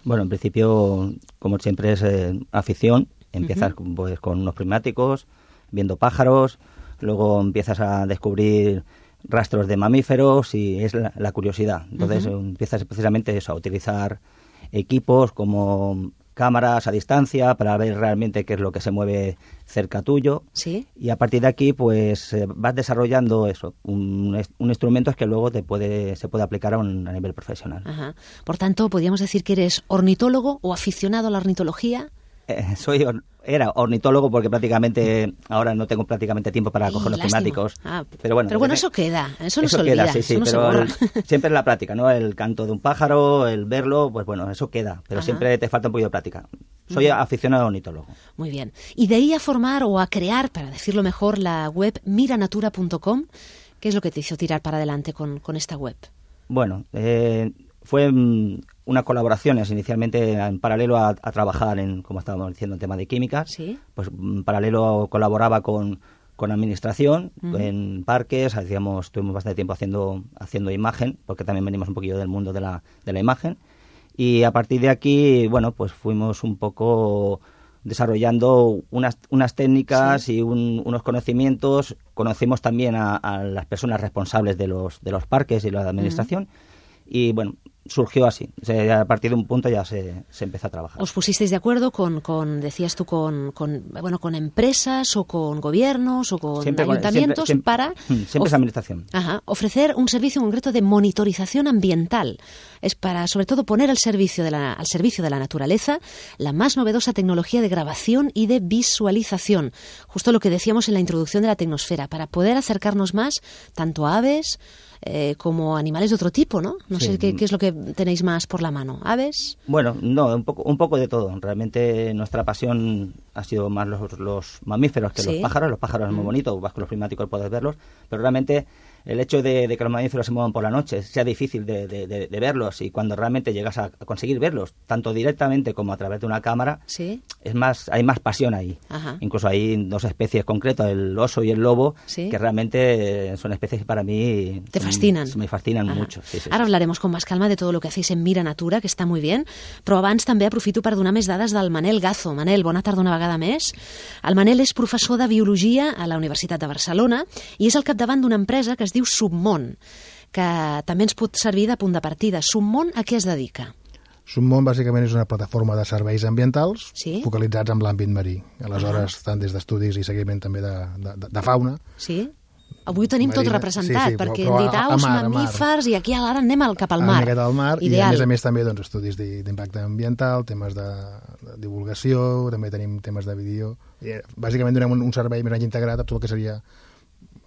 Bueno, en principio, como siempre es eh, afición, empiezas pues, con unos prismáticos, viendo pájaros, luego empiezas a descubrir rastros de mamíferos y es la, la curiosidad. Entonces empiezas precisamente eso, a utilizar equipos como cámaras a distancia para ver realmente qué es lo que se mueve cerca tuyo. Sí. Y a partir de aquí, pues eh, vas desarrollando eso, un, un instrumento que luego te puede, se puede aplicar a, un, a nivel profesional. Ajá. Por tanto, podríamos decir que eres ornitólogo o aficionado a la ornitología. Eh, soy or- era ornitólogo porque prácticamente ahora no tengo prácticamente tiempo para coger los primáticos. Ah, pero bueno, pero bueno, desde- eso queda, eso no se queda, olvida, sí, sí, eso no pero el- siempre en la práctica, ¿no? El canto de un pájaro, el verlo, pues bueno, eso queda, pero Ajá. siempre te falta un poquito de práctica. Soy aficionado a ornitólogo. Muy bien. Y de ahí a formar o a crear, para decirlo mejor, la web miranatura.com, ¿qué es lo que te hizo tirar para adelante con, con esta web? Bueno, eh, fue mm, unas colaboraciones inicialmente en paralelo a, a trabajar en, como estábamos diciendo, en tema de químicas. Sí. Pues en paralelo colaboraba con, con administración, en parques, hacíamos, tuvimos bastante tiempo haciendo, haciendo imagen, porque también venimos un poquillo del mundo de la, de la imagen. Y a partir de aquí, bueno, pues fuimos un poco desarrollando unas, unas técnicas y un- unos conocimientos. Conocimos también a, a las personas responsables de los, de los parques y la administración. Y bueno, surgió así. O sea, a partir de un punto ya se, se empezó a trabajar. ¿Os pusisteis de acuerdo con, con decías tú, con, con, bueno, con empresas o con gobiernos o con Siempre ayuntamientos siempre- para Mm, siempre es administración. Ajá, ofrecer un servicio concreto de monitorización ambiental. Es para, sobre todo, poner al servicio, de la, al servicio de la naturaleza la más novedosa tecnología de grabación y de visualización. Justo lo que decíamos en la introducción de la tecnosfera, para poder acercarnos más tanto a aves eh, como a animales de otro tipo, ¿no? No Sí. sé qué, qué es lo que tenéis más por la mano. ¿Aves? Bueno, no, un poco, un poco de todo. Realmente nuestra pasión ha sido más los, los mamíferos que Sí. los pájaros. Los pájaros es muy Mm. bonito, vas con los primáticos puedes verlos, pero realmente el hecho de, de que los mamíferos se muevan por la noche sea difícil de, de- de- verlos y cuando realmente llegas a, conseguir verlos, tanto directamente como a través de una cámara, Sí. es más, hay más pasión ahí. Ajá. Incluso hay dos especies concretas, el oso y el lobo, Sí. que realmente son especies que para mí Te son- fascinan. Me fascinan Ajá. mucho. sí, sí, Ara sí. hablaremos con más calma de todo lo que hacéis en Mira Natura, que està molt bé, però abans també aprofito per donar més dades del Manel Gazo. Manel, bona tarda una vegada més. El Manel és professor de Biologia a la Universitat de Barcelona i és al capdavant d'una empresa que es diu Submón, que també ens pot servir de punt de partida. Submón a què es dedica? Sumont bàsicament és una plataforma de serveis ambientals Sí. focalitzats en l'àmbit marí. Aleshores, tant des d'estudis i seguiment també de, de, de, de fauna, Sí? Avui ho tenim tot Marina, representat, sí, sí, perquè hem dit aus, mamífers, i aquí ara anem al cap al mar. aquest al mar, i a Ideal. més a més també doncs, estudis d'i- d'impacte ambiental, temes de, de divulgació, també tenim temes de vídeo. I, eh, bàsicament donem un, un servei més integrat a tot el que seria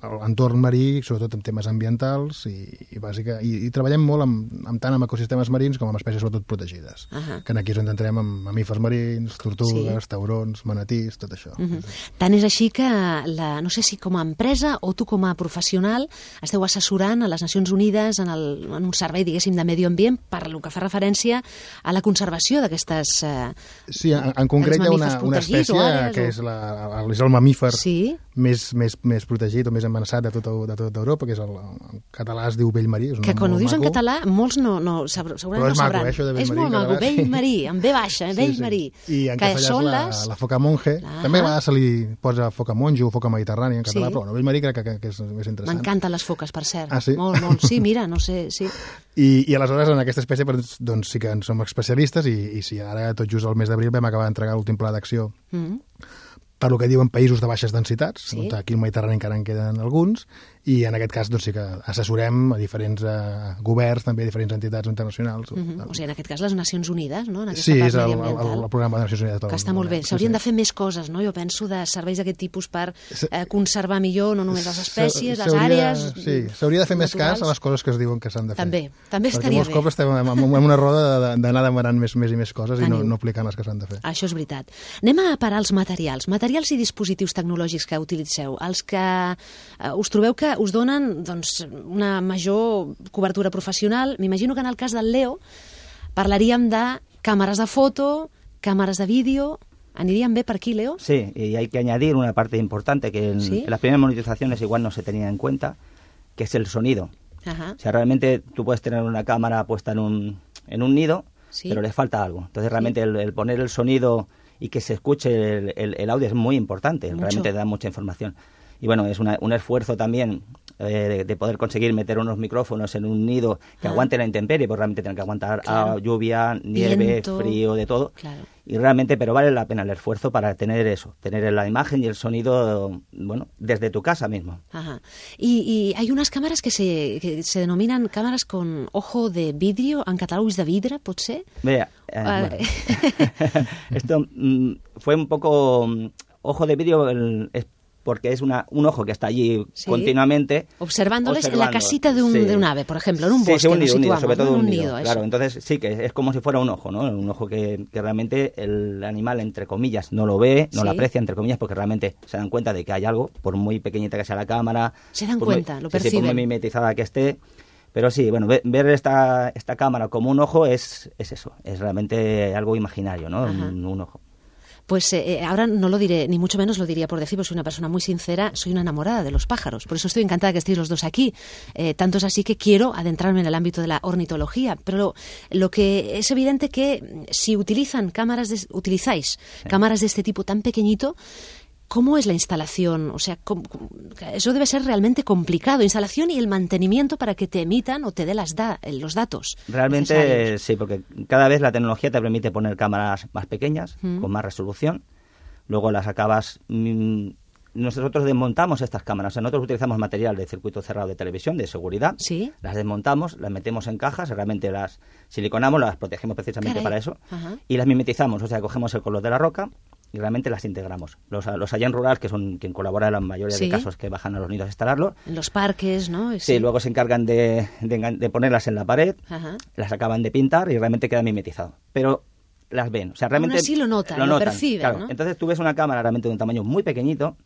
l'entorn marí, sobretot en temes ambientals, i, i, bàsica, i, i treballem molt amb, amb tant amb ecosistemes marins com amb espècies sobretot protegides. Ahà. Que aquí és on entrem amb mamífers marins, tortugues, Sí. taurons, manatís, tot això. Mhm. Tant és així que, la, no sé si com a empresa o tu com a professional esteu assessorant a les Nacions Unides en, el, en un servei, diguéssim, de medi ambient per lo que fa referència a la conservació d'aquestes... Eh, Sí, en, en concret hi ha una, una protegits o espècie àrees que és, la, el, és el mamífer Sí. Més, més, més protegit o més amenaçat de tota, de tota Europa, que és el, en català es diu vell marí. És un que quan ho dius en maco. català, molts no, no segurament Però és no maco, sabran. eh, això de és molt en maco, català. vell marí, amb ve baixa, eh, vell marí. I en que castellà són és la, les... la foca monje. Ah. També a vegades se li posa foca monjo o foca mediterrània en català, Sí. però bueno, vell marí crec que, que, que és més interessant. M'encanten les foques, per cert. Ah, sí? Molt, molt. Sí, mira, no sé, sí. I, I aleshores en aquesta espècie doncs, doncs sí que en som especialistes i, i sí, ara tot just al mes d'abril vam acabar d'entregar l'últim pla d'acció Mm. Per lo que diuen països de baixes densitats, Sí. on aquí al Mediterrani encara en queden alguns, i en aquest cas doncs, sí que assessorem a diferents eh, governs, també a diferents entitats internacionals. Mhm. O sigui, en aquest cas les Nacions Unides, no? En aquesta sí, és el, el, el, programa de Nacions Unides. del- que està molt bé. S'haurien sí, de sí. fer més coses, no? Jo penso de serveis d'aquest tipus per eh, conservar millor no només les espècies, les àrees... Sí, s'hauria de fer més cas naturals. a les coses que es diuen que s'han de fer. També, també Perquè estaria molts bé. cops estem en, en, una roda de- d'anar demanant més, més i més coses i no, no aplicant les que s'han de fer. Això és veritat. Anem a parar els materials. Materials i dispositius tecnològics que utilitzeu. Els que eh, us trobeu que us donen doncs, una major cobertura professional. M'imagino que en el cas del Leo parlaríem de càmeres de foto, càmeres de vídeo... Anirían bé per aquí, Leo? Sí, y hay que añadir una parte importante que en, ¿Sí? en las primeras monetizaciones igual no se tenía en cuenta, que es el sonido. Ajá. O sea, realmente tú puedes tener una cámara puesta en un, en un nido, Sí. pero le falta algo. Entonces realmente el, el poner el sonido y que se escuche el, el- el audio es muy importante, Mucho. realmente da mucha información. Y bueno, es una- un esfuerzo también eh, de, de poder conseguir meter unos micrófonos en un nido que Ah. aguante la intemperie, porque realmente tienen que aguantar Claro. ah, lluvia, nieve, Viento. frío, de todo. Claro. Y realmente, pero vale la pena el esfuerzo para tener eso, tener la imagen y el sonido, bueno, desde tu casa mismo. Ajá. Y, y hay unas cámaras que se, que se denominan cámaras con ojo de vidrio, en català ulls de vidre, pot ser? Vea, eh, Ah, bueno. esto mm, fue un poco mm, ojo de vídeo el- porque es una, un ojo que está allí Sí. continuamente. Observándoles en la casita de un, Sí. de un ave, por ejemplo, en un bosque, sí, un nido, un nido, sobre todo un nido. claro, entonces sí que es como si fuera un ojo, ¿no? Un ojo que, que realmente el animal, entre comillas, no lo ve, no lo aprecia, entre comillas, porque realmente se dan cuenta de que hay algo, por muy pequeñita que sea la cámara. Se dan muy- cuenta, lo sí, sí, por muy perciben. mimetizada que esté. Pero sí, bueno, ve- ver esta, esta cámara como un ojo es, es eso, es realmente algo imaginario, ¿no? Un ojo. Pues eh, eh, ahora no lo diré, ni mucho menos lo diría por decir, porque soy una persona muy sincera, soy una enamorada de los pájaros. Por eso estoy encantada que estéis los dos aquí. Eh, tanto es así que quiero adentrarme en el ámbito de la ornitología. Pero lo, lo que es evidente que mm, si utilizan cámaras, de- utilizáis cámaras de este tipo tan pequeñito, ¿Cómo es la instalación? O sea, ¿cómo- cómo- eso debe ser realmente complicado. Instalación y el mantenimiento para que te emitan o te dé las da- los datos. Realmente necesarios. sí, porque cada vez la tecnología te permite poner cámaras más pequeñas, Mm. con más resolución. Luego las acabas. mm, nosotros desmontamos estas cámaras. O sea, nosotros utilizamos material de circuito cerrado de televisión, de seguridad. Sí. Las desmontamos, las metemos en cajas, realmente las siliconamos, las protegemos precisamente Caray. para eso. Ajá. Y las mimetizamos, o sea, cogemos el color de la roca y realmente las integramos. Los, los Allen Rural, que son quien colabora en la mayoría Sí. de casos que bajan a los nidos a instalarlo, En los parques, ¿no? Sí, luego se encargan de, de ponerlas en la pared, Ajá. las acaban de pintar y realmente queda mimetizado. Pero las ven, o sea, realmente... así lo notan, lo notan, perciben, claro. ¿no? Entonces tú ves una cámara realmente de un tamaño muy pequeñito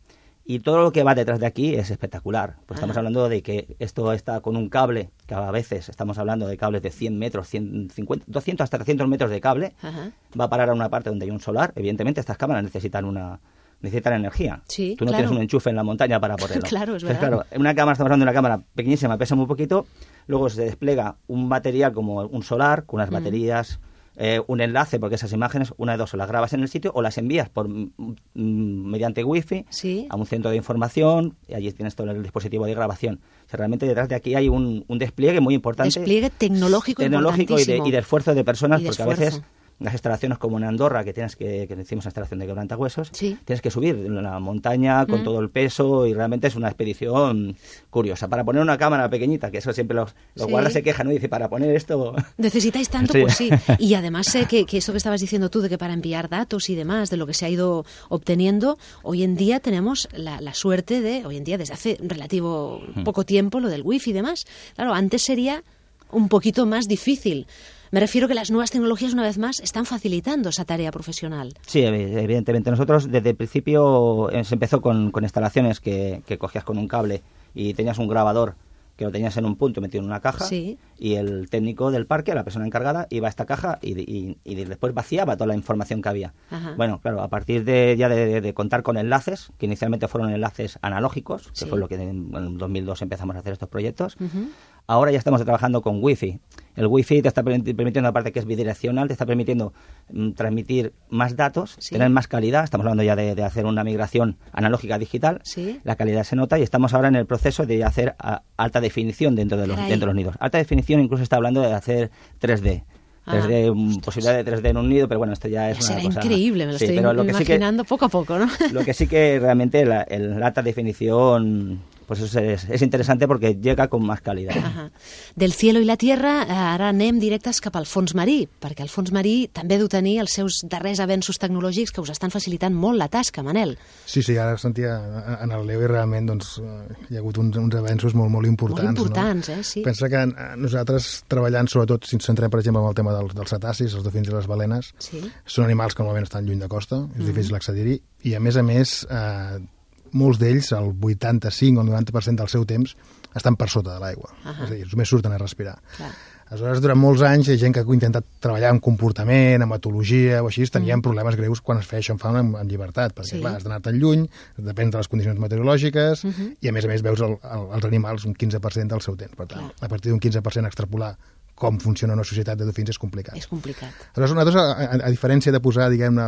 y todo lo que va detrás de aquí es espectacular. Pues estamos hablando de que esto está con un cable, que a veces estamos hablando de cables de 100 metros, 150, 200 hasta 300 metros de cable, Ajá. va a parar a una parte donde hay un solar. Evidentemente estas cámaras necesitan una necesitan energía. Sí, Tú no claro. tienes un enchufe en la montaña para ponerlo. Claro, es Entonces, verdad. claro, una cámara, estamos hablando de una cámara pequeñísima, pesa muy poquito, luego se despliega un material como un solar, con unas baterías, eh, un enlace, porque esas imágenes, una de dos, o las grabas en el sitio o las envías por mm, mm, mediante wifi Sí. a un centro de información y allí tienes todo el dispositivo de grabación. O sea, realmente detrás de aquí hay un, un despliegue muy importante. Despliegue tecnológico tecnológico y de, y de esfuerzo de personas, de porque a veces las instalaciones como en Andorra, que tienes que, que decimos instalación de quebrantahuesos, Sí. tienes que subir una montaña con Mm. todo el peso y realmente es una expedición curiosa. Para poner una cámara pequeñita, que eso siempre los, los Sí. guardas se quejan, ¿no? Y dice, para poner esto... Necesitáis tanto, Sí. pues sí. Y además sé que, que esto que estabas diciendo tú, de que para enviar datos y demás, de lo que se ha ido obteniendo, hoy en día tenemos la, la suerte de, hoy en día desde hace relativo Hmm. poco tiempo, lo del wifi y demás. Claro, antes sería un poquito más difícil. Me refiero que las nuevas tecnologías, una vez más, están facilitando esa tarea profesional. Sí, evi- evidentemente. Nosotros desde el principio eh, se empezó con, con instalaciones que, que cogías con un cable y tenías un grabador que lo tenías en un punto metido en una caja Sí. y el técnico del parque, la persona encargada, iba a esta caja y, y- y después vaciaba toda la información que había. Ajá. Bueno, claro, a partir de ya de, de contar con enlaces, que inicialmente fueron enlaces analógicos, que Sí. fue lo que en, en 2002 empezamos a hacer estos proyectos. Ahora ya estamos trabajando con Wi-Fi. El Wi-Fi te está permiti- permitiendo, aparte que es bidireccional, te está permitiendo mm, transmitir más datos, Sí. tener más calidad. Estamos hablando ya de, de hacer una migración analógica a digital. Sí. La calidad se nota y estamos ahora en el proceso de hacer a- alta definición dentro de, los, Caray. dentro de los nidos. Alta definición incluso está hablando de hacer 3D. Ah, 3D, mm, posibilidad de 3D en un nido, pero bueno, esto ya es Ya una será cosa... increíble, me lo Sí, estoy pero lo que sí que- imaginando poco a poco, ¿no? lo que sí que realmente la, el- la alta definición pues es, es, és interesante porque llega con más calidad. Ahà. Del cielo i la tierra, eh, ara anem directes cap al fons marí, perquè el fons marí també deu tenir els seus darrers avenços tecnològics que us estan facilitant molt la tasca, Manel. Sí, sí, ara sentia en el Leo i realment doncs, eh, hi ha hagut uns, uns avenços molt, molt importants. Molt importants, eh? Sí. No? Pensa que eh, nosaltres treballant, sobretot, si ens centrem, per exemple, en el tema dels, dels cetacis, els dofins i les balenes, Sí. són animals que normalment estan lluny de costa, és Mhm. difícil accedir-hi, i a més a més, eh, molts d'ells, el 85 o el 90% del seu temps, estan per sota de l'aigua. Ahà. És a dir, només surten a respirar. Clar. Aleshores, durant molts anys, hi ha gent que ha intentat treballar en comportament, en etologia o així, tenien problemes greus quan es feia això en fauna en, en llibertat, perquè, Sí. clar, has d'anar-te'n lluny, depèn de les condicions meteorològiques, i a més a més veus el, el, els animals un 15% del seu temps. Per tant, Clar. a partir d'un 15% extrapolar com funciona una societat de dofins és complicat. És complicat. Aleshores, nosaltres, a, a, a diferència de posar, diguem-ne,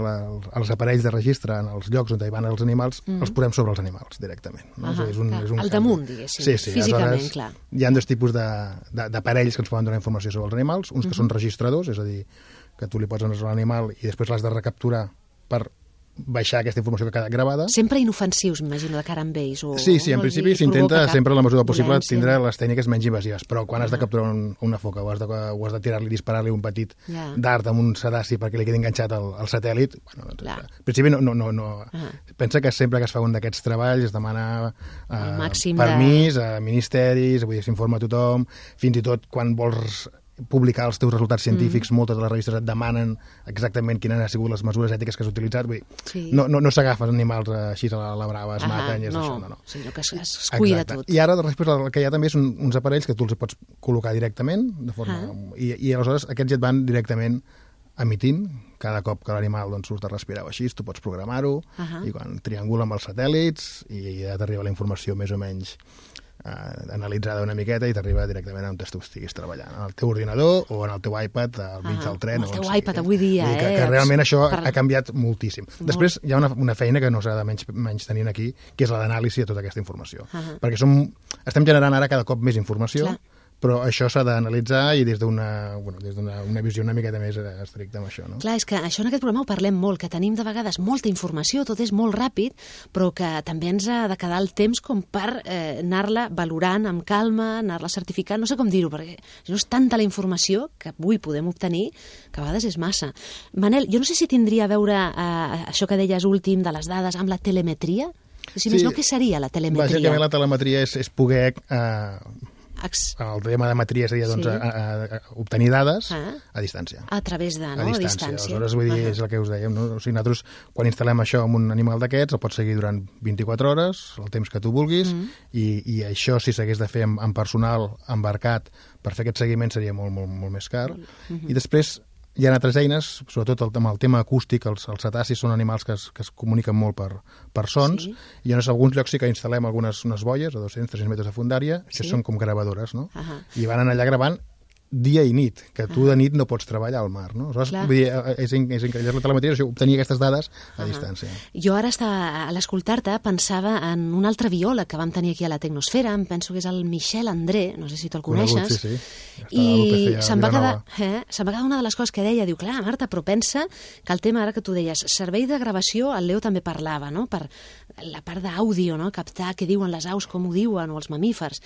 els aparells de registre en els llocs on hi van els animals, els posem sobre els animals, directament. No? Ahà, És a és un, clar. és un Al damunt, diguéssim, Sí, sí. físicament, Aleshores, clar. Hi ha dos tipus de- de- d'aparells que ens poden donar informació sobre els animals, uns que són registradors, és a dir, que tu li pots enregistrar l'animal i després l'has de recapturar per baixar aquesta informació que ha quedat gravada. Sempre inofensius, m'imagino, de cara amb ells. O Sí, sí, en no principi s'intenta sempre, a la mesura possible, violència. tindre les tècniques menys invasives, però quan has de capturar un, una foca o has de, o has de tirar-li, disparar-li un petit Ja. dart amb un sedaci perquè li quedi enganxat al, al satèl·lit, bueno, doncs, Clar. en principi no, no, no, no. Ah. pensa que sempre que es fa un d'aquests treballs es demana eh, màxim de- permís a ministeris, vull dir, s'informa a tothom, fins i tot quan vols publicar els teus resultats científics, moltes de les revistes et demanen exactament quines han sigut les mesures ètiques que has utilitzat. Vull dir, Sí. no, no, no s'agafen animals eh, així a la, la brava, es Ahà, maten i és no, això, no, no. sinó que es, es cuida Exacte. tot. I ara després el que hi ha també són uns aparells que tu els pots col·locar directament, de forma, Ah. i, i aleshores aquests ja et van directament emitint cada cop que l'animal doncs, surt a respirar o així, tu pots programar-ho Ahà. i quan triangula amb els satèl·lits i ja t'arriba la informació més o menys eh, analitzada una miqueta i t'arriba directament on tu estiguis treballant, el teu ordinador o en el teu iPad al mig Ah, del tren. el o teu sigui. iPad avui dia, Vull dir que, eh? que realment això Per- ha canviat moltíssim. Després hi ha una, una feina que no s'ha de menys, menys tenir aquí, que és la d'anàlisi de tota aquesta informació. Ahà. Perquè som, estem generant ara cada cop més informació, Clar. Però això s'ha d'analitzar i des d'una bueno, des una visió una miqueta més estricta amb això. No? Clar, és que això en aquest programa ho parlem molt, que tenim de vegades molta informació, tot és molt ràpid, però que també ens ha de quedar el temps com per eh, anar-la valorant amb calma, anar-la certificant, no sé com dir-ho, perquè si no és tanta la informació que avui podem obtenir, que a vegades és massa. Manel, jo no sé si tindria a veure eh, això que deies últim de les dades amb la telemetria, si més no, què seria la telemetria? Bàsicament la telemetria és, és poder eh, Ex- el tema de metria seria doncs, Sí. a, a, a obtenir dades Ah. a distància. a través de, no? a distància. Aleshores, vull dir, Ahà. és el que us dèiem, no? O sigui, nosaltres, quan instal·lem això amb un animal d'aquests, el pots seguir durant 24 hores, el temps que tu vulguis, Mm. i, i això, si s'hagués de fer amb, amb personal embarcat per fer aquest seguiment, seria molt, molt, molt més car. Mm-hmm. I després hi ha altres eines, sobretot el, amb el tema acústic, els, els cetacis són animals que es, que es comuniquen molt per, per sons, Sí. i en alguns llocs sí que instal·lem algunes unes boies a 200-300 metres de fundària, que Sí. són com gravadores, no? Ahà. I van anar allà gravant dia i nit, que tu de nit no pots treballar al mar, no? Aleshores, Clar. vull dir, eh, és, és increïble la telemetria, això, obtenir aquestes dades a distància. Jo ara, està, a l'escoltar-te, pensava en un altre biòleg que vam tenir aquí a la Tecnosfera, em penso que és el Michel André, no sé si te'l Conegut, coneixes. sí, sí. Està a I se'm va, quedar, eh, se'm va quedar una de les coses que deia, diu, clar, Marta, però pensa que el tema ara que tu deies, servei de gravació, el Leo també parlava, no?, per la part d'àudio, no?, captar què diuen les aus, com ho diuen, o els mamífers.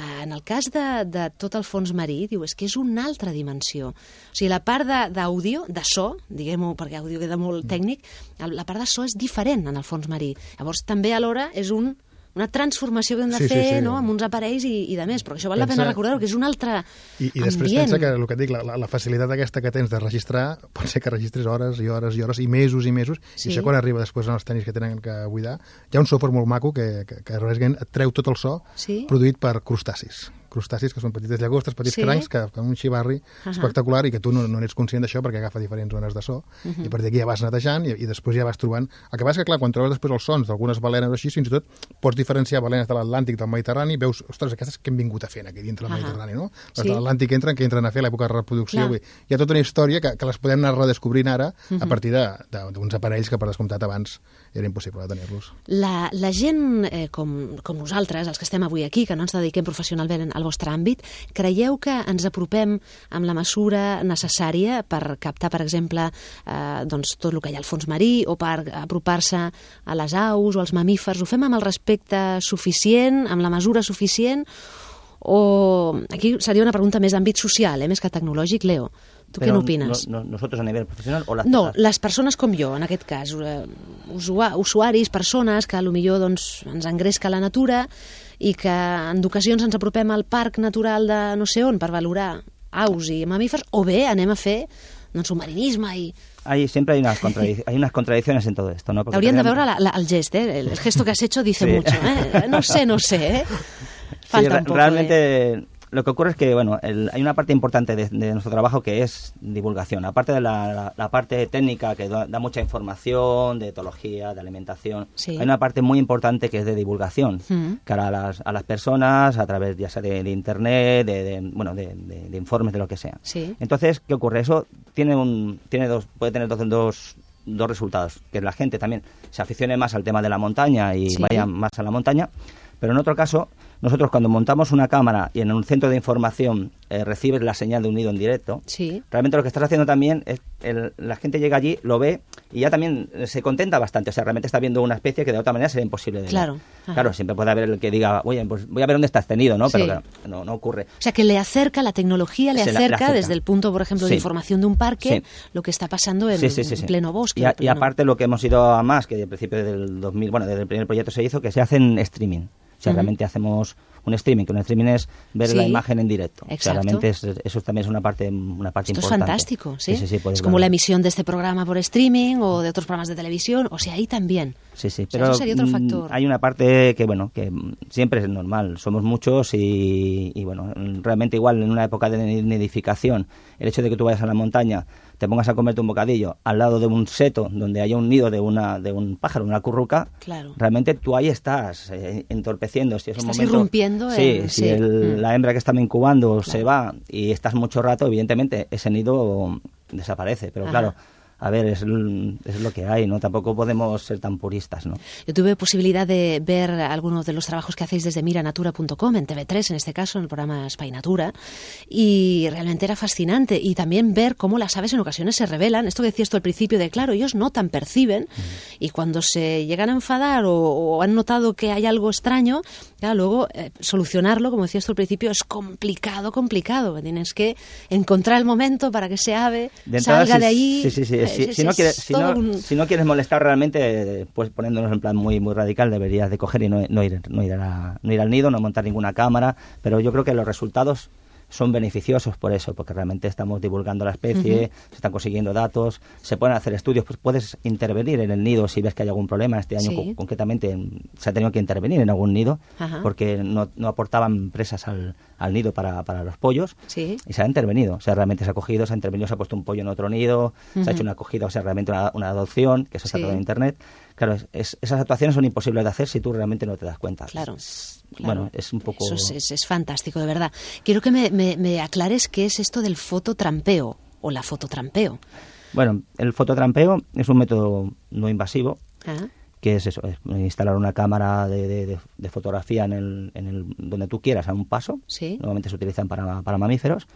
En el cas de, de tot el fons marí, diu, és que és una altra dimensió. O sigui, la part d'àudio, de, de so, diguem-ho, perquè àudio queda molt tècnic, la part de so és diferent en el fons marí. Llavors, també alhora és un una transformació que hem de Sí, sí, fer sí. no? amb uns aparells i, i de més, però això val la Pensa- pena recordar-ho, que és un altre I, I després ambient. pensa que el que et dic, la, la, la facilitat aquesta que tens de registrar pot ser que registris hores i hores i hores i mesos i mesos Sí. i això quan arriba després als tenis que tenen que buidar hi ha un software molt maco que, que, que et treu tot el so Sí. produït per crustacis crustacis que són petites llagostes, petits Sí. crancs que fan un xivarri Ahà. espectacular i que tu no, no n'ets conscient d'això perquè agafa diferents zones de so Mhm. i a partir d'aquí ja vas netejant i, i després ja vas trobant el que passa que clar, quan trobes després els sons d'algunes balenes o així, fins i tot pots diferenciar balenes de l'Atlàntic del Mediterrani, veus, ostres, aquestes que hem vingut a fer aquí dintre del Ahà. Mediterrani, no? Les Sí. de l'Atlàntic entren, que entren a fer l'època de reproducció. Vull Hi ha tota una història que, que les podem anar redescobrint ara Mhm. a partir d'uns aparells que, per descomptat, abans era impossible tenir-los. La, la gent eh, com, com nosaltres, els que estem avui aquí, que no ens dediquem professionalment al vostre àmbit, creieu que ens apropem amb la mesura necessària per captar, per exemple, eh, doncs, tot el que hi ha al fons marí o per apropar-se a les aus o als mamífers? Ho fem amb el respecte suficient, amb la mesura suficient? O aquí seria una pregunta més d'àmbit social, eh, més que tecnològic, Leo. Tu què Pero n'opines? no- no- ¿Nosotros a nivel profesional o las No, personas? les persones com jo, en aquest cas, eh, usua- usuaris, persones que a lo millor doncs, ens engresca la natura i que en ocasions ens apropem al parc natural de no sé on per valorar aus i mamífers, o bé anem a fer doncs, submarinisme i... Hay, siempre hay unas, hay unas contradicciones en todo esto, ¿no? Porque Hauríem de veure la, la, el gest, eh? el, gesto que has hecho dice Sí. mucho. ¿eh? No sé, no sé. ¿eh? Sí, Falta re- un poco realmente de- lo que ocurre es que bueno el- hay una parte importante de, de nuestro trabajo que es divulgación aparte de la, la- la parte técnica que da, da mucha información de etología de alimentación Sí. hay una parte muy importante que es de divulgación Mm. cara a las, a las personas a través ya sea de, de internet de, de- bueno de, informes de lo que sea Sí. entonces qué ocurre eso tiene un tiene dos puede tener dos, dos dos resultados que la gente también se aficione más al tema de la montaña y Sí. vaya más a la montaña pero en otro caso nosotros cuando montamos una cámara y en un centro de información eh, recibes la señal de un nido en directo Sí. realmente lo que estás haciendo también es el- la gente llega allí lo ve y ya también eh, se contenta bastante o sea realmente está viendo una especie que de otra manera sería imposible de ver. Claro. Claro siempre puede haber el que diga oye pues voy a ver dónde está este nido no pero claro, no no ocurre O sea, que le acerca, la tecnología le acerca, la- le acerca. desde el punto, por ejemplo, de información de un parque, lo que está pasando en, en pleno bosque. Y, a- en y pleno- aparte lo que hemos ido a más, que al principio del 2000, bueno, desde el primer proyecto se hizo, que se hace en streaming. O sea, Ujú. realmente hacemos un streaming, que un streaming es ver Sí. la imagen en directo. O sea, Exacto. realmente es- eso también es una parte, una parte Esto es importante. fantástico, ¿sí? Sí, sí, es como verlo. la emisión de este programa por streaming o de otros programas de televisión, o sea, ahí también. Sí, sí, O sea, pero eso sería otro mm, factor. hay una parte que, bueno, que mm, siempre es normal. Somos muchos y, y, bueno, realmente igual en una época de nidificación, el hecho de que tú vayas a la montaña, te pongas a comerte un bocadillo al lado de un seto donde haya un nido de una de un pájaro, una curruca, Claro. realmente tú ahí estás eh, entorpeciendo. Si es un Estás momento, Sí, en- si sí. el- Mm. la hembra que estaba incubando se va y estás mucho rato, evidentemente ese nido desaparece. Pero Ajá. claro, a ver, es, es lo que hay, ¿no? Tampoco podemos ser tan puristas, ¿no? Yo tuve posibilidad de ver algunos de los trabajos que hacéis desde miranatura.com, en TV3 en este caso, en el programa Spy Natura, y realmente era fascinante. Y también ver cómo las aves en ocasiones se rebelan. Esto que decías tú al principio de, claro, ellos notan, perciben, y cuando se llegan a enfadar o, o han notado que hay algo extraño, claro, luego eh, solucionarlo, como decías tú al principio, es complicado, complicado. Tienes que encontrar el momento para que ese ave De entrada, salga si- de allí. Sí, sí, Si, no es quieres, si, no, un- si no quieres molestar realmente, pues poniéndonos en plan muy muy radical, deberías de coger y no, no ir, no, ir a la- no ir al nido, no montar ninguna cámara. Pero yo creo que los resultados son beneficiosos por eso, porque realmente estamos divulgando la especie, se están consiguiendo datos, se pueden hacer estudios, pues puedes intervenir en el nido si ves que hay algún problema. Este año Sí. concretamente en- se ha tenido que intervenir en algún nido Ajá. porque no, no aportaban presas al, al nido para, para los pollos Sí. y se ha intervenido. O sea, realmente se ha cogido, se ha intervenido, se ha puesto un pollo en otro nido, se ha hecho una acogida, o sea, realmente una, una adopción, que eso está Sí. todo en Internet. Claro, es- es- esas actuaciones son imposibles de hacer si tú realmente no te das cuenta. Claro. Es- Claro. Bueno, es un poco... Eso es, es- es fantástico, de verdad. Quiero que me, me, me aclares qué es esto del fototrampeo o la fototrampeo. Bueno, el fototrampeo es un método no invasivo, Ah, que es eso, es instalar una cámara de, de- de- de fotografía en el, en el, donde tú quieras, a un paso. Sí. Normalmente se utilizan para, para mamíferos.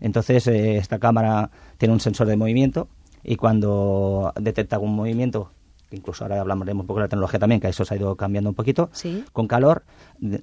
Entonces, eh, esta cámara tiene un sensor de movimiento y cuando detecta algún movimiento, que incluso ahora hablaremos un poco de la tecnología también, que eso se ha ido cambiando un poquito, Sí. con calor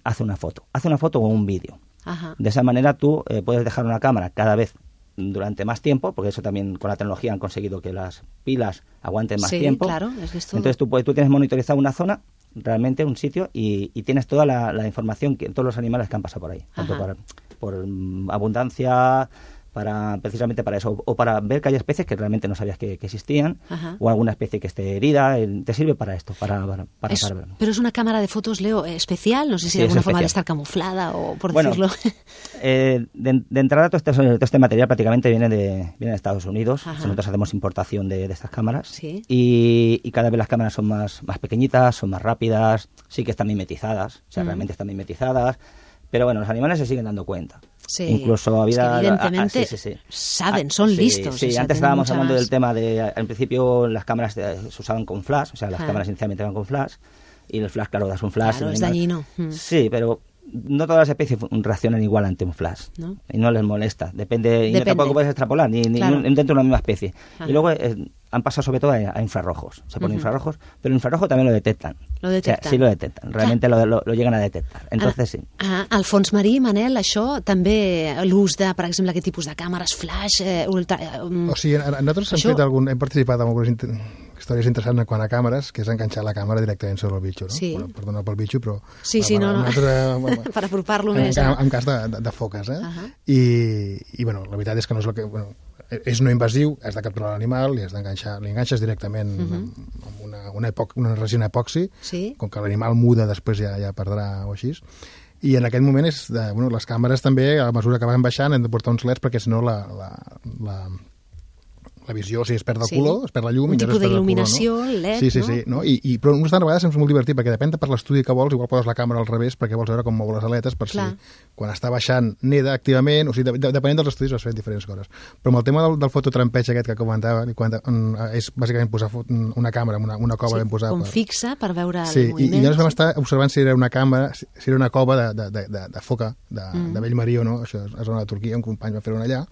hace una foto. Hace una foto o un vídeo. Ajá. De esa manera tú eh, puedes dejar una cámara cada vez durante más tiempo, porque eso también con la tecnología han conseguido que las pilas aguanten más Sí, tiempo. claro, es que esto- Entonces tú, puedes- tú tienes monitorizado una zona, realmente un sitio, y, y tienes toda la, la información, que todos los animales que han pasado por ahí. Tanto por, por abundancia, para precisamente para eso, o para ver que hay especies que realmente no sabías que, que existían, Ajá. o alguna especie que esté herida, te sirve para esto, para, para, para- Es- para- pero es una cámara de fotos, Leo, eh, especial. No sé si Sí, de alguna forma de estar camuflada o por Bueno, decirlo. Eh, de, de entrada, todo este, todo este material prácticamente viene de, viene de Estados Unidos. Ajá. Nosotros hacemos importación de, de estas cámaras. Sí. Y, y cada vez las cámaras son más, más pequeñitas, son más rápidas, sí que están mimetizadas, o sea, Mm. realmente están mimetizadas. Pero bueno, los animales se siguen dando cuenta. Sí. Incluso había... evidentemente ah, sí, sí, sí. saben, Ah, son listos, Sí, o sea, antes estábamos hablando del tema de... Al principio las cámaras se usaban con flash, o sea, las Ah. cámaras inicialmente eran con flash. Y el flash, claro, das un flash. Claro, y es dañino. Mm. Sí, pero no todas las especies reaccionan igual ante un flash. ¿No? Y no les molesta. Depende, y no tampoco puedes extrapolar, ni, ni Claro. un- dentro de una misma especie. Ajá. Y luego eh, han pasado sobre todo a, a infrarrojos. Se ponen Ujú. infrarrojos, pero el infrarrojo también lo detectan. Lo O sea, detectan. sí lo detectan. Realmente lo, lo- lo llegan a detectar. Entonces sí. Ah, al fons marí, Manel, això també l'ús de, per exemple, aquest tipus de càmeres flash, eh, ultra, eh, um, O sigui, nosaltres hem, Això- fet algun, hem participat en algunes inter- històries interessants en quant a càmeres, que és enganxar la càmera directament sobre el bitxo, no? Sí. Bueno, perdona pel bitxo, però... Sí, sí, no, no. Altre, bueno, per apropar-lo en, més. en, eh? en cas de, de, de foques, eh? Ahà. I, I, bueno, la veritat és que no és el que... Bueno, és no invasiu, has de capturar l'animal i has d'enganxar, li enganxes directament Mhm. amb, amb una, una, epoc, una resina epoxi, Sí. com que l'animal muda després ja, ja perdrà o així, i en aquest moment és de, bueno, les càmeres també, a mesura que van baixant, hem de portar uns leds perquè si no la, la, la, la visió, o sigui, es perd el Sí. color, es perd la llum... Un i tipus es d'il·luminació, LED, sí, sí, no? Sí, no? I, i, però unes vegades és molt divertit, perquè depèn de per l'estudi que vols, igual poses la càmera al revés perquè vols veure com mou les aletes, per Clar. si quan està baixant neda activament, o sigui, de, de, depenent dels estudis vas fent diferents coses. Però amb el tema del, del fototrampeig aquest que comentava, i quan, mm, és bàsicament posar fo- una càmera, una, una cova ben posada. com per- fixa per veure Sí, el i, i moviment. llavors vam estar observant si era una càmera, si si era una cova de, de, de, de, de foca, de, Mm. de vell marí o no, això és a zona de Turquia, un company va fer una allà,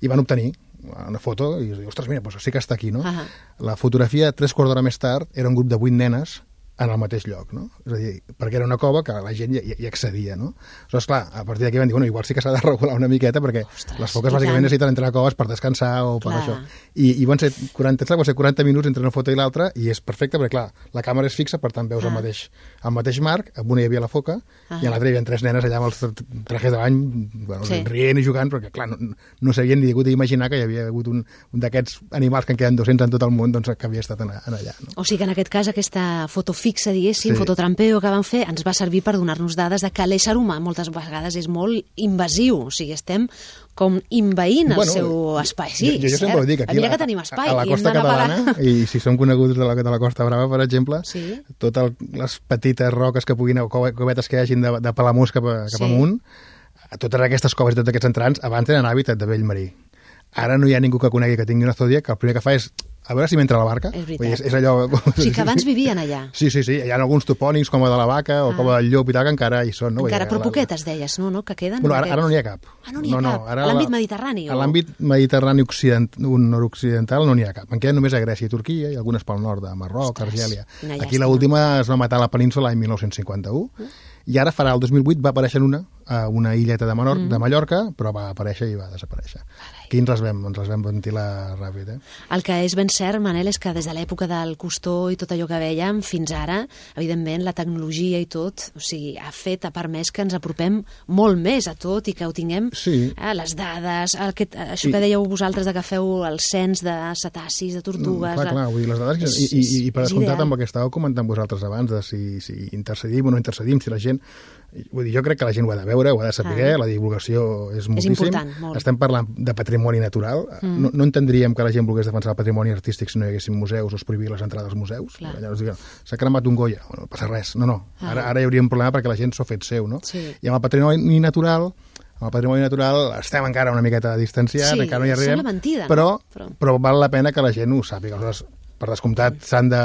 i van obtenir una foto i dius, ostres, mira, doncs sí que està aquí, no? Ahà. La fotografia, tres quarts d'hora més tard, era un grup de vuit nenes en el mateix lloc, no? És a dir, perquè era una cova que la gent hi, hi accedia, no? Aleshores, clar, a partir d'aquí van dir, bueno, igual sí que s'ha de regular una miqueta perquè Ostres, les foques bàsicament necessiten entrar a coves per descansar o per Clar. això. I, i van ser 40, clar, van ser 40 minuts entre una foto i l'altra i és perfecte perquè, clar, la càmera és fixa, per tant veus Ah. el, mateix, el mateix marc, amb una hi havia la foca Ah. i a l'altra hi havia tres nenes allà amb els tra- trajes de bany, bueno, Sí. rient i jugant, perquè, clar, no, no s'havien ni hagut d'imaginar que hi havia hagut un, un d'aquests animals que en queden 200 en tot el món doncs, que havia estat en, en allà. No? O sigui que en aquest cas aquesta foto fixa, diguéssim, Sí. fototrampeo que van fer, ens va servir per donar-nos dades de que l'ésser humà moltes vegades és molt invasiu, o sigui, estem com inveint el seu espai. Sí, jo, jo sempre ho dic, aquí a, que tenim espai a la i hem costa a catalana, i si som coneguts de la, de la Costa Brava, per exemple, Sí. totes les petites roques que puguin, o cove- covetes que hi hagin de, de Palamós cap, a, cap Sí. amunt, a totes aquestes coves i tots aquests entrants abans tenen hàbitat de vell marí. Ara no hi ha ningú que conegui que tingui una zòdia que el primer que fa és a veure si m'entra a la barca. És veritat. Vull és, és allò... O sigui que abans vivien allà. Sí, sí, sí. Hi ha alguns topònims, com el de la vaca o Ah. com el del llop i tal, que encara hi són. No? Encara, però poquetes, deies, no? no? Que queden? Bueno, ara, ara no n'hi ha cap. Ah, no n'hi ha cap. A l'àmbit mediterrani, A o- l'àmbit mediterrani occident, un nord-occidental no n'hi ha cap. En queden només a Grècia i Turquia i algunes pel nord de Marroc, Ostres, Argèlia. Aquí l'última es va matar a la península l'any 1951 i ara farà el 2008 va aparèixer en una a una illeta de, Menor, Mm. de Mallorca però va aparèixer i va desaparèixer. Aquí ens les vam, ens les vam ventilar ràpid. Eh? El que és ben cert, Manel, és que des de l'època del costó i tot allò que vèiem fins ara, evidentment, la tecnologia i tot, o sigui, ha fet, ha permès que ens apropem molt més a tot i que ho tinguem, Sí. eh, les dades, aquest, això I- que dèieu vosaltres de que feu el cens de cetacis, de tortugues... Mm, clar, clar, vull dir, les dades, És- i, i, i per és descomptat amb el que estàveu comentant vosaltres abans, de si, si intercedim o no intercedim, si la gent... Vull dir, jo crec que la gent ho ha de veure, ho ha de saber, Ah. la divulgació és moltíssim. important, molt. Estem parlant de patrimoni natural. Mm. No, no entendríem que la gent volgués defensar el patrimoni artístic si no hi haguessin museus o es prohibir les entrades als museus. Clar. Llavors diuen, s'ha cremat un Goya, bueno, no passa res. No, no, Ah. ara, ara hi hauria un problema perquè la gent s'ho ha fet seu, no? Sí. I amb el patrimoni natural amb el patrimoni natural estem encara una miqueta distanciats, Sí, encara no hi arribem, mentida, però? Però- però val la pena que la gent ho sàpiga. Aleshores, per descomptat, s'han de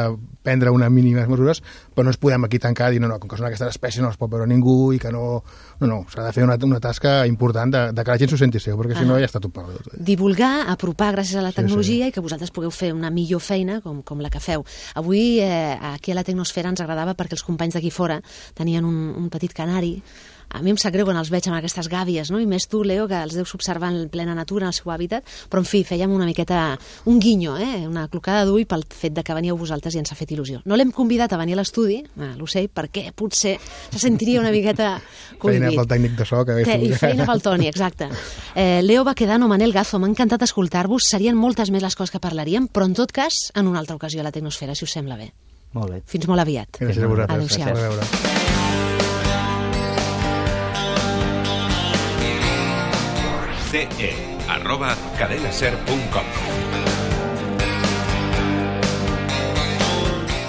prendre unes mínimes mesures, però no ens podem aquí tancar i dir, no, no, com que són aquestes espècies no es pot veure ningú i que no... No, no, s'ha de fer una, una tasca important de, de que la gent s'ho senti seu, perquè si Ah. no ja està tot perdut. divulgar, apropar gràcies a la Sí, tecnologia i que vosaltres pugueu fer una millor feina com, com la que feu. Avui eh, aquí a la Tecnosfera ens agradava perquè els companys d'aquí fora tenien un, un petit canari a mi em sap greu quan els veig amb aquestes gàbies, no? i més tu, Leo, que els deus observar en plena natura, en el seu hàbitat, però, en fi, fèiem una miqueta, un guinyo, eh? una clocada d'ull pel fet de que veníeu vosaltres i ens ha fet il·lusió. No l'hem convidat a venir a l'estudi, a l'ocell, perquè potser se sentiria una miqueta Feina cohibit. pel tècnic de so que hagués Fe, I feina pel Toni, exacte. Eh, Leo Baquedano, Manel Gazo, m'ha encantat escoltar-vos. Serien moltes més les coses que parlaríem, però en tot cas, en una altra ocasió a la Tecnosfera, si us sembla bé. Molt bé. Fins molt aviat. Gràcies a vosaltres. Adéu-siau. Ce arroba cadenaser.com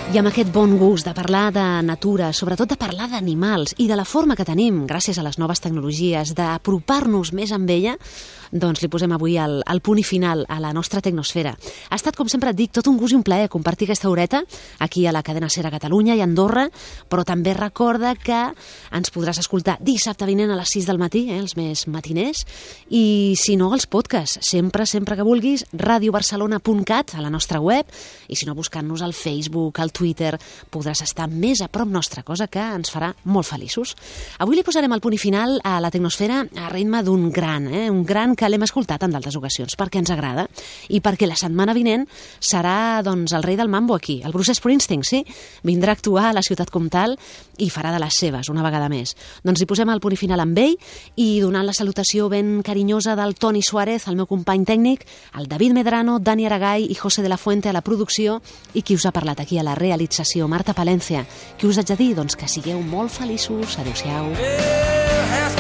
I amb aquest bon gust de parlar de natura, sobretot de parlar d'animals i de la forma que tenim, gràcies a les noves tecnologies, d'apropar-nos més amb ella, doncs li posem avui el, el punt i final a la nostra tecnosfera. Ha estat, com sempre et dic, tot un gust i un plaer compartir aquesta horeta aquí a la cadena Ser a Catalunya i Andorra, però també recorda que ens podràs escoltar dissabte vinent a les 6 del matí, eh, els més matiners, i si no, els podcasts, sempre, sempre que vulguis, radiobarcelona.cat, a la nostra web, i si no, buscant-nos al Facebook, al Twitter, podràs estar més a prop nostra, cosa que ens farà molt feliços. Avui li posarem el punt i final a la tecnosfera a ritme d'un gran, eh? un gran que l'hem escoltat en d'altres ocasions, perquè ens agrada, i perquè la setmana vinent serà doncs, el rei del mambo aquí, el Bruce Springsteen, sí? Vindrà a actuar a la ciutat comtal i farà de les seves, una vegada més. Doncs hi posem el punt i final amb ell i donant la salutació ben carinyosa del Toni Suárez, el meu company tècnic, el David Medrano, Dani Aragay i José de la Fuente a la producció i qui us ha parlat aquí a la realització, Marta Palència. Què us haig de dir? Doncs que sigueu molt feliços. Adéu-siau. Ask